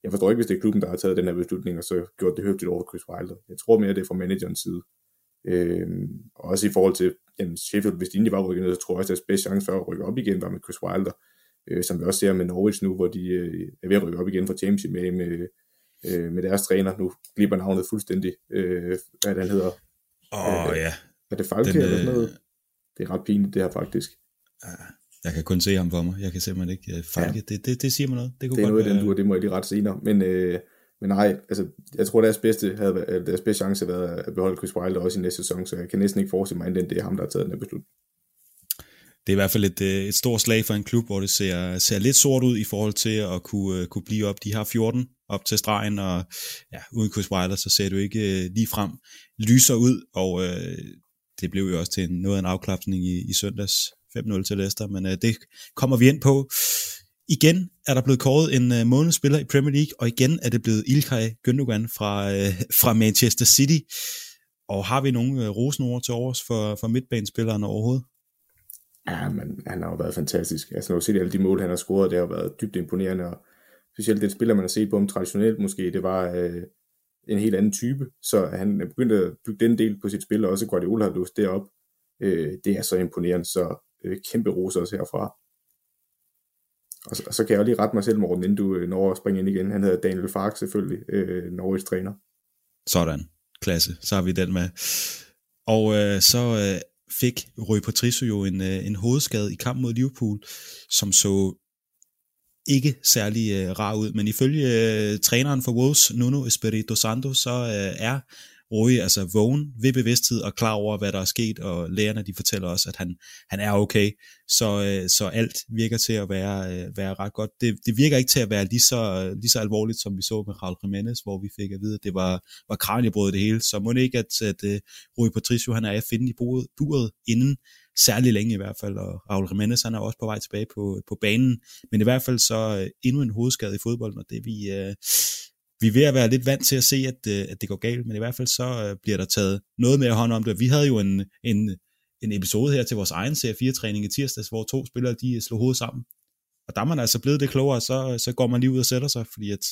jeg forstår ikke, hvis det er klubben, der har taget den her beslutning, og så gjort det høfligt over for Chris Wilder. Jeg tror mere, det er fra managerens side. Øh, også i forhold til jamen Sheffield, hvis de egentlig var rykket ned, så tror jeg også, at deres bedste chance for at rykke op igen var med Chris Wilder, øh, som vi også ser med Norwich nu, hvor de øh, er ved at rykke op igen fra Championship med, med, øh, med deres træner. Nu glipper navnet fuldstændig, øh, hvad den hedder. Åh, oh, ja. Er det Falke eller sådan noget? Det er ret pinligt, det her faktisk. Jeg kan kun se ham for mig. Jeg kan simpelthen ikke uh, Falke. Ja. Det, det, det siger mig noget. Det, kunne det er godt noget i den dur, det må jeg lige ret senere. Men, øh, men nej, altså, jeg tror, deres bedste, havde, deres bedste chance havde været at beholde Chris Wilder også i næste sæson, så jeg kan næsten ikke forestille mig, at det er ham, der har taget den her beslutning. Det er i hvert fald et, øh, et stort slag for en klub, hvor det ser, ser lidt sort ud i forhold til at kunne, øh, kunne blive op. De har 14 op til stregen, og ja, uden Chris Wilder, så ser du ikke øh, lige frem lyser ud, og øh, det blev jo også til en, noget af en afklapsning i, i søndags 5-0 til Leicester, men øh, det kommer vi ind på. Igen er der blevet kåret en øh, månedsspiller i Premier League, og igen er det blevet Ilkay Gündogan fra, øh, fra Manchester City. Og har vi nogle øh, rosenord til overs for, for midtbanespillerne overhovedet? Ja, men han har jo været fantastisk. Altså, når du ser alle de mål, han har scoret, det har været dybt imponerende, og specielt den spiller, man har set på ham traditionelt måske, det var øh, en helt anden type, så han er begyndt at bygge den del på sit spil, og også Guardiola har løst det op. Øh, det er så imponerende, så øh, kæmpe ros også herfra. Og så, og så kan jeg jo lige rette mig selv, Morten, inden du øh, når at springe ind igen. Han hedder Daniel Fark selvfølgelig, øh, Norges træner. Sådan, klasse, så har vi den med. Og øh, så øh, fik Rui Patricio jo en, øh, en hovedskade i kamp mod Liverpool, som så ikke særlig øh, rar ud, men ifølge øh, træneren for Wolves, Nuno Espirito Santo, så øh, er rolig, altså vågen ved bevidsthed og klar over, hvad der er sket, og lægerne de fortæller også, at han, han er okay, så, øh, så alt virker til at være, øh, være ret godt. Det, det virker ikke til at være lige så, lige så alvorligt, som vi så med Raul Jimenez, hvor vi fik at vide, at det var, var kranjebrød det hele, så må det ikke, at, at uh, Rui Patricio han er at finde i buret, buret inden særlig længe i hvert fald, og Raul Jimenez han er også på vej tilbage på, på banen, men i hvert fald så øh, endnu en hovedskade i fodbold, og det vi, øh, vi er ved at være lidt vant til at se, at, øh, at det går galt, men i hvert fald så øh, bliver der taget noget mere hånd om det. Vi havde jo en, en, en episode her til vores egen serie 4-træning i tirsdags, hvor to spillere de øh, slog hovedet sammen. Og der er man altså blevet det klogere, så, så går man lige ud og sætter sig, fordi at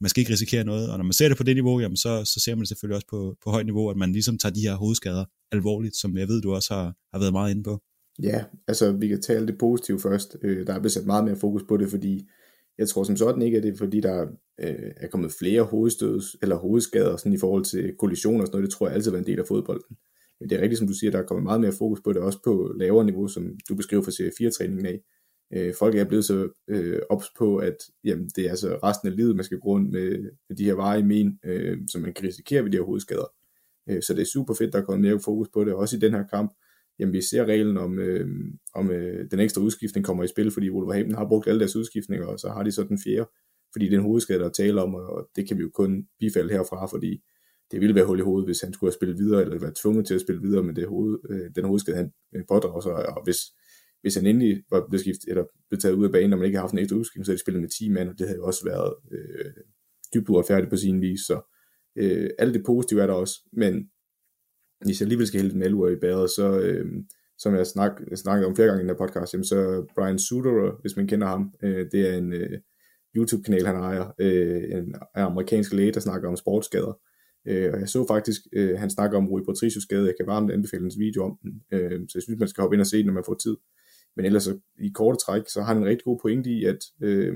man skal ikke risikere noget. Og når man ser det på det niveau, jamen så, så ser man det selvfølgelig også på, på højt niveau, at man ligesom tager de her hovedskader alvorligt, som jeg ved, du også har, har været meget inde på. Ja, altså vi kan tale det positive først. Øh, der er blevet sat meget mere fokus på det, fordi jeg tror som sådan ikke, at det er fordi, der øh, er kommet flere hovedstøds eller hovedskader sådan i forhold til kollisioner og sådan noget. Det tror jeg altid har været en del af fodbolden. Men det er rigtigt, som du siger, der er kommet meget mere fokus på det, også på lavere niveau, som du beskriver fra serie 4-træningen af. Øh, folk er blevet så øh, ops på, at jamen, det er altså resten af livet, man skal gå rundt med, med de her varige men, øh, som man kan risikere ved de her hovedskader. Øh, så det er super fedt, der er kommet mere fokus på det, også i den her kamp. Jamen, vi ser reglen om, øh, om øh, den ekstra udskiftning kommer i spil, fordi Wolverhampton har brugt alle deres udskiftninger, og så har de så den fjerde, fordi det er en hovedskade, der er tale om, og det kan vi jo kun bifalde herfra, fordi det ville være hul i hovedet, hvis han skulle have spillet videre, eller være tvunget til at spille videre med det hoved, øh, den hovedskade, han øh, pådrager sig, og hvis, hvis han endelig var blevet, skift, eller blevet taget ud af banen, og man ikke har haft en ekstra udskiftning, så havde de spillet med 10 mand, og det havde jo også været øh, dybt uretfærdigt på sin vis, så øh, alt det positive er der også, men hvis jeg alligevel skal hælde den alvor i bæret, så, øh, som jeg snak, snakket om flere gange i den her podcast, jamen, så Brian Suderer, hvis man kender ham, øh, det er en øh, YouTube-kanal, han ejer, øh, en, en amerikansk læge, der snakker om sportsskader, øh, og jeg så faktisk, øh, han snakker om Rui Patricios skade, jeg kan varmt anbefale hans video om den, øh, så jeg synes, man skal hoppe ind og se den, når man får tid. Men ellers så, i korte træk, så har han en rigtig god pointe i, at øh,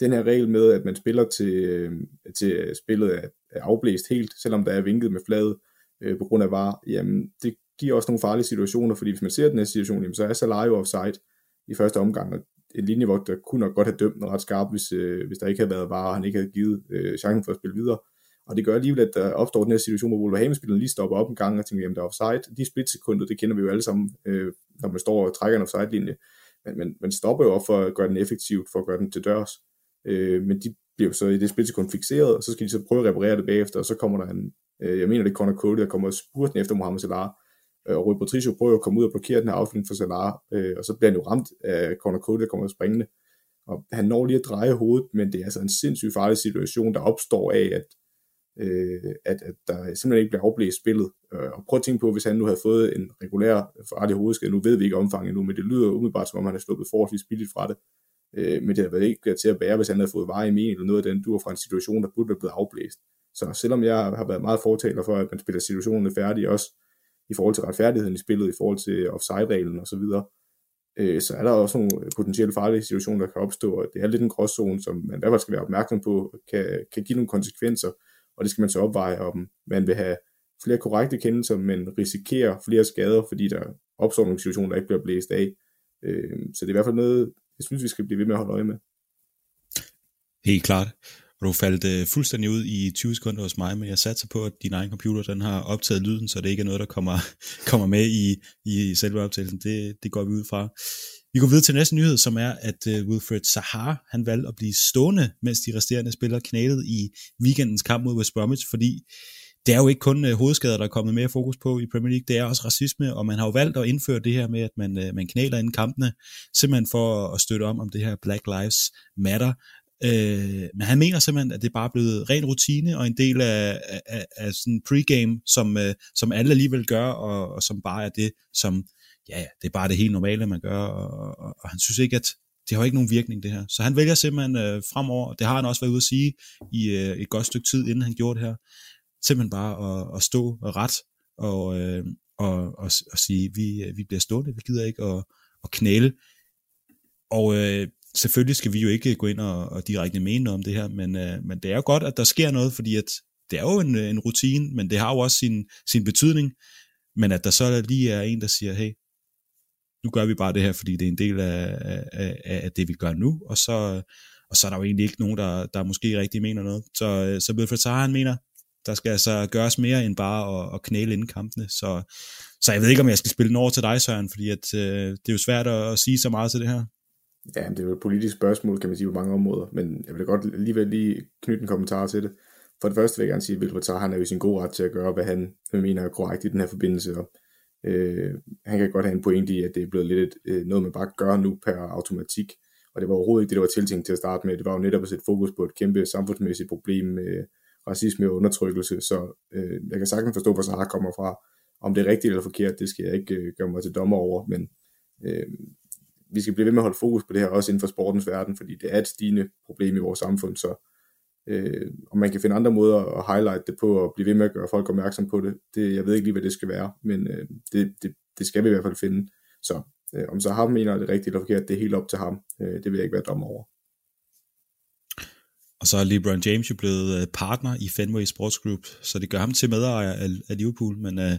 den her regel med, at man spiller til, øhm, øh, til spillet er, er afblæst helt, selvom der er vinket med fladet, øh, på grund af var, jamen det giver også nogle farlige situationer, fordi hvis man ser den her situation, jamen, så er Salah jo offside i første omgang, og en linjevogter kunne nok godt have dømt den ret skarpt, hvis, øh, hvis der ikke havde været var, og han ikke havde givet øh, chancen for at spille videre. Og det gør alligevel, at der opstår den her situation, hvor Wolverhampton-spilleren lige stopper op en gang og tænker, jamen der er offside. De splitsekunder, det kender vi jo alle sammen, øh, når man står og trækker en offside-linje. Men man, man stopper jo op for at gøre den effektivt, for at gøre den til dørs. Øh, men de bliver så i det splitsekund fixeret, og så skal de så prøve at reparere det bagefter, og så kommer der en, øh, jeg mener det er Conor Cody, der kommer spurten efter Mohamed Salah, øh, og Rui Patricio prøver at komme ud og blokere den her afslutning for Salah, øh, og så bliver han jo ramt af Conor Cody, der kommer springende, Og han når lige at dreje hovedet, men det er altså en sindssygt farlig situation, der opstår af, at, øh, at, at der simpelthen ikke bliver afblæst spillet. Øh, og prøv at tænke på, hvis han nu havde fået en regulær farlig hovedskade, nu ved vi ikke omfanget endnu, men det lyder umiddelbart, som om han er sluppet forholdsvis billigt fra det. Øh, men det havde været ikke til at bære, hvis han havde fået veje i men eller noget af den dur fra en situation, der burde være blevet afblæst. Så selvom jeg har været meget fortaler for, at man spiller situationerne færdige, også i forhold til retfærdigheden i spillet, i forhold til offside-reglen osv., så, øh, så er der også nogle potentielt farlige situationer, der kan opstå, og det er lidt en gråzone, som man i hvert fald skal være opmærksom på, kan, kan give nogle konsekvenser, og det skal man så opveje, om man vil have flere korrekte kendelser, men risikerer flere skader, fordi der opstår nogle situationer, der ikke bliver blæst af. Øh, så det er i hvert fald noget, jeg synes, vi skal blive ved med at holde øje med. Helt klart. Og du faldt øh, fuldstændig ud i 20 sekunder hos mig, men jeg satser på, at din egen computer den har optaget lyden, så det ikke er noget, der kommer, [LAUGHS] kommer med i, i selve optagelsen. Det, det går vi ud fra. Vi går videre til næste nyhed, som er, at øh, Wilfred Sahar, han valgte at blive stående, mens de resterende spillere knælede i weekendens kamp mod West Bromwich, fordi det er jo ikke kun øh, hovedskader, der er kommet mere fokus på i Premier League, det er også racisme, og man har jo valgt at indføre det her med, at man, øh, man knæler inden kampene, simpelthen for at støtte om om det her Black Lives Matter, Øh, men han mener simpelthen, at det er bare blevet ren rutine og en del af, af, af sådan pregame, som, øh, som alle alligevel gør, og, og som bare er det, som, ja, det er bare det helt normale, man gør, og, og, og han synes ikke, at det har ikke nogen virkning, det her. Så han vælger simpelthen øh, fremover, det har han også været ude at sige i øh, et godt stykke tid, inden han gjorde det her, simpelthen bare at, at stå ret og, øh, og, og, og sige, vi, øh, vi bliver stående, vi gider ikke at, at knæle. Og øh, selvfølgelig skal vi jo ikke gå ind og, og direkte mene noget om det her, men, øh, men det er jo godt, at der sker noget, fordi at det er jo en, øh, en rutine, men det har jo også sin, sin betydning, men at der så lige er en, der siger, hey, nu gør vi bare det her, fordi det er en del af, af, af det, vi gør nu, og så, og så er der jo egentlig ikke nogen, der, der måske rigtig mener noget. Så, øh, så Wilfred Zaha, han mener, der skal altså gøres mere end bare at, at knæle inden kampene. Så, så jeg ved ikke, om jeg skal spille den over til dig, Søren, fordi at, øh, det er jo svært at, at sige så meget til det her. Ja, det er jo et politisk spørgsmål, kan man sige, på mange områder, men jeg vil godt alligevel lige knytte en kommentar til det. For det første vil jeg gerne sige, at Wilfred han er jo sin gode ret til at gøre, hvad han mener er korrekt i den her forbindelse, og øh, han kan godt have en pointe i, at det er blevet lidt et, øh, noget, man bare gør nu per automatik, og det var overhovedet ikke det, der var tiltænkt til at starte med. Det var jo netop at sætte fokus på et kæmpe samfundsmæssigt problem med racisme og undertrykkelse, så øh, jeg kan sagtens forstå, hvor Sahar kommer fra. Om det er rigtigt eller forkert, det skal jeg ikke øh, gøre mig til dommer over, men øh, vi skal blive ved med at holde fokus på det her, også inden for sportens verden, fordi det er et stigende problem i vores samfund, så øh, om man kan finde andre måder at highlight det på, og blive ved med at gøre folk opmærksom på det, det jeg ved ikke lige, hvad det skal være, men øh, det, det, det skal vi i hvert fald finde. Så øh, om så ham mener det rigtigt eller forkert, det er helt op til ham. Øh, det vil jeg ikke være dommer over. Og så er LeBron James jo blevet øh, partner i Fenway Sports Group, så det gør ham til medejer af, af Liverpool, men øh,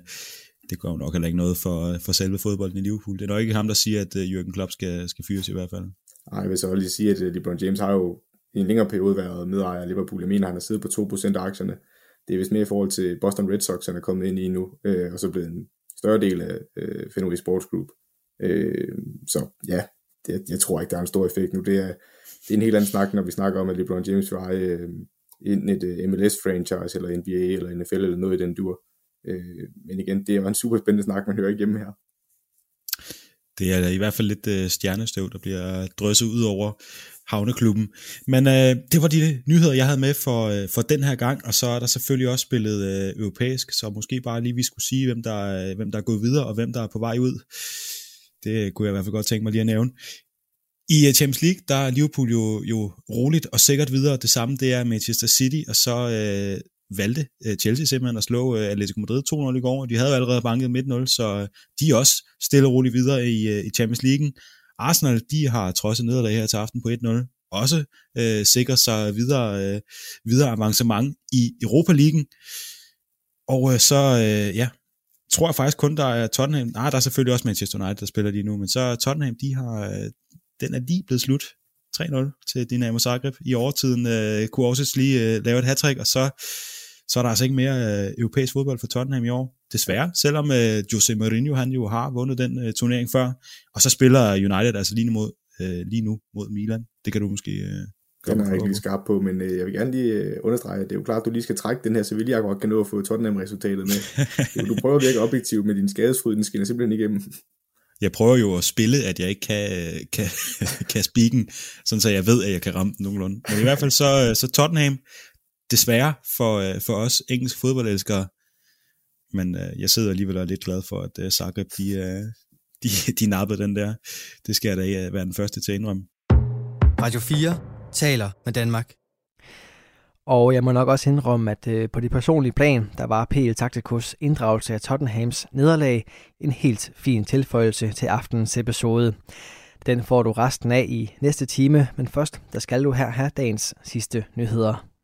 det går jo nok heller ikke noget for, øh, for selve fodbolden i Liverpool. Det er nok ikke ham, der siger, at øh, Jürgen Klopp skal, skal fyres i hvert fald. Nej, jeg vil så lige sige, at øh, LeBron James har jo i en længere periode været medejer af Liverpool. Jeg mener, han har siddet på 2% af aktierne. Det er vist mere i forhold til Boston Red Sox, han er kommet ind i nu, øh, og så blevet en større del af øh, Fenway Sports Group. Øh, så ja, det, jeg tror ikke, der er en stor effekt nu. Det er, det er en helt anden snak, når vi snakker om, at LeBron James vil have øh, et øh, MLS-franchise, eller NBA, eller NFL, eller noget i den dur. Øh, men igen, det er jo en super spændende snak, man hører igennem her. Det er i hvert fald lidt øh, stjernestøv, der bliver drysset ud over havneklubben. Men øh, det var de nyheder, jeg havde med for, øh, for den her gang, og så er der selvfølgelig også spillet øh, europæisk, så måske bare lige vi skulle sige, hvem der, øh, hvem der er gået videre, og hvem der er på vej ud. Det kunne jeg i hvert fald godt tænke mig lige at nævne. I øh, Champions League, der er Liverpool jo, jo roligt og sikkert videre. Det samme, det er Manchester City, og så øh, valgte øh, Chelsea simpelthen at slå øh, Atletico Madrid 2-0 i går, og de havde jo allerede banket midt 0 så øh, de er også stille og roligt videre i, i Champions League. Arsenal, de har trodset nederlag her til aften på 1-0, også øh, sikrer sig videre, øh, videre avancement i Europa League. Og øh, så, øh, ja, tror jeg faktisk kun, der er Tottenham, nej, der er selvfølgelig også Manchester United, der spiller lige nu, men så Tottenham, de har, øh, den er lige blevet slut 3-0 til Dinamo Zagreb. I overtiden øh, kunne også lige øh, lave et hat og så, så er der altså ikke mere øh, europæisk fodbold for Tottenham i år. Desværre, selvom øh, Jose Mourinho han jo har vundet den øh, turnering før. Og så spiller United altså lige nu mod, øh, lige nu mod Milan. Det kan du måske... Øh, den er jeg ikke lige skarp på, men øh, jeg vil gerne lige øh, understrege, at det er jo klart, at du lige skal trække den her Sevilla godt kan nå at få Tottenham-resultatet med. [LAUGHS] du prøver at virke objektiv med din skadesfryd, den skinner simpelthen igennem. Jeg prøver jo at spille, at jeg ikke kan, kan, [LAUGHS] kan speaken, sådan så jeg ved, at jeg kan ramme den nogenlunde. Men i hvert fald så, så Tottenham, desværre for, øh, for os engelske fodboldelskere, men øh, jeg sidder alligevel og er lidt glad for, at øh, Zagreb, de, øh, [LAUGHS] de, de nappede den der. Det skal jeg da være den første til at indrømme. Radio 4 taler med Danmark. Og jeg må nok også indrømme, at øh, på det personlige plan, der var PL Tacticus inddragelse af Tottenhams nederlag en helt fin tilføjelse til aftenens episode. Den får du resten af i næste time, men først der skal du her have dagens sidste nyheder.